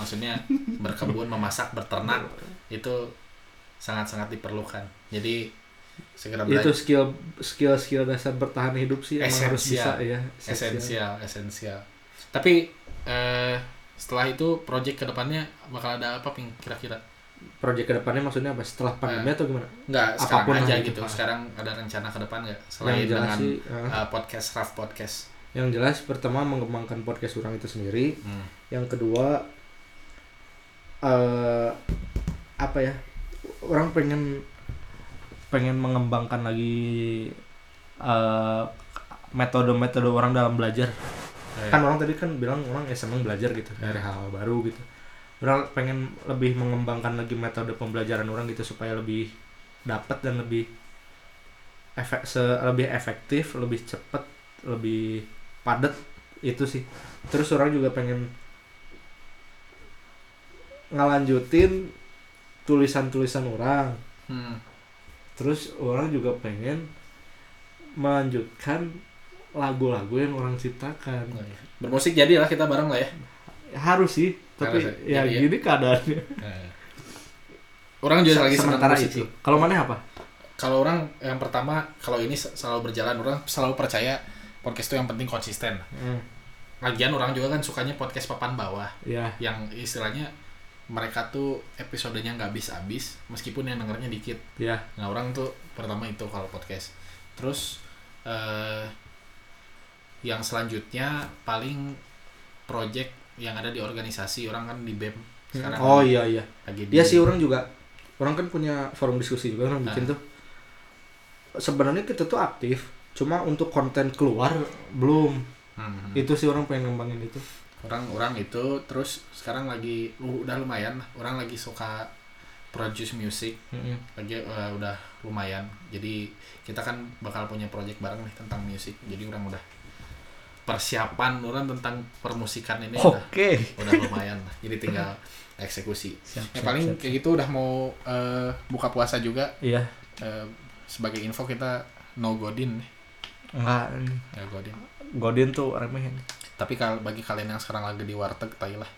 Speaker 1: Maksudnya berkebun memasak berternak itu sangat-sangat diperlukan. Jadi segera
Speaker 2: itu
Speaker 1: belajar
Speaker 2: skill skill skill dasar bertahan hidup sih emang harus bisa
Speaker 1: Esensial.
Speaker 2: ya
Speaker 1: esensial esensial tapi eh, setelah itu project ke depannya bakal ada apa ping kira-kira?
Speaker 2: Project ke depannya maksudnya apa? Setelah pandemi atau gimana?
Speaker 1: nggak sekarang
Speaker 2: Apa pun
Speaker 1: aja
Speaker 2: lah
Speaker 1: gitu.
Speaker 2: Itu.
Speaker 1: sekarang ada rencana ke depan nggak? Selain dengan
Speaker 2: sih eh,
Speaker 1: eh, podcast rough podcast.
Speaker 2: Yang jelas pertama mengembangkan podcast orang itu sendiri.
Speaker 1: Hmm.
Speaker 2: yang kedua eh apa ya? Orang pengen pengen mengembangkan lagi eh metode-metode orang dalam belajar
Speaker 1: Eh,
Speaker 2: kan orang tadi kan bilang orang ya seneng belajar gitu dari hal-hal baru gitu. Orang pengen lebih mengembangkan lagi metode pembelajaran orang gitu supaya lebih dapat dan lebih efek se lebih efektif lebih cepat lebih padat itu sih. Terus orang juga pengen ngelanjutin tulisan-tulisan orang.
Speaker 1: Hmm.
Speaker 2: terus orang juga pengen melanjutkan lagu-lagu yang orang ciptakan.
Speaker 1: Bermusik jadi lah kita bareng lah ya.
Speaker 2: Harus sih tapi
Speaker 1: Harus
Speaker 2: ya.
Speaker 1: ya, ya.
Speaker 2: gini keadaannya.
Speaker 1: Eh. orang juga lagi
Speaker 2: sementara
Speaker 1: musik
Speaker 2: itu.
Speaker 1: sih.
Speaker 2: kalau mana apa?
Speaker 1: Kalau orang yang pertama kalau ini sel- selalu berjalan orang selalu percaya podcast itu yang penting konsisten.
Speaker 2: Hmm.
Speaker 1: lagian orang juga kan sukanya podcast papan bawah.
Speaker 2: Ya
Speaker 1: yang istilahnya mereka tuh episodenya nggak habis-habis meskipun yang dengernya dikit.
Speaker 2: Ya
Speaker 1: nah orang tuh pertama itu kalau podcast. Terus eh yang selanjutnya paling project yang ada di organisasi orang kan di BEM sekarang.
Speaker 2: Oh iya iya.
Speaker 1: Lagi di
Speaker 2: dia sih orang juga. Orang kan punya forum diskusi juga orang bikin
Speaker 1: Ah.
Speaker 2: tuh. Sebenarnya kita tuh aktif cuma untuk konten keluar belum.
Speaker 1: Hmm.
Speaker 2: itu sih orang pengen ngembangin itu.
Speaker 1: Orang orang itu terus sekarang lagi uh, udah lumayan. Lah. orang lagi suka produce music.
Speaker 2: Mm-mm.
Speaker 1: lagi eh, udah lumayan. Jadi kita kan bakal punya project bareng nih tentang musik jadi orang udah persiapan orang tentang permusikan ini udah
Speaker 2: oke.
Speaker 1: udah lumayan lah. Jadi tinggal eksekusi.
Speaker 2: Siap,
Speaker 1: ya
Speaker 2: siap,
Speaker 1: paling
Speaker 2: siap,
Speaker 1: kayak gitu udah mau eh, buka puasa juga.
Speaker 2: Iya.
Speaker 1: Eh, sebagai info kita no godin
Speaker 2: enggak.
Speaker 1: Ya godin.
Speaker 2: Godin tuh remehin
Speaker 1: tapi kalau bagi kalian yang sekarang lagi di warteg tai lah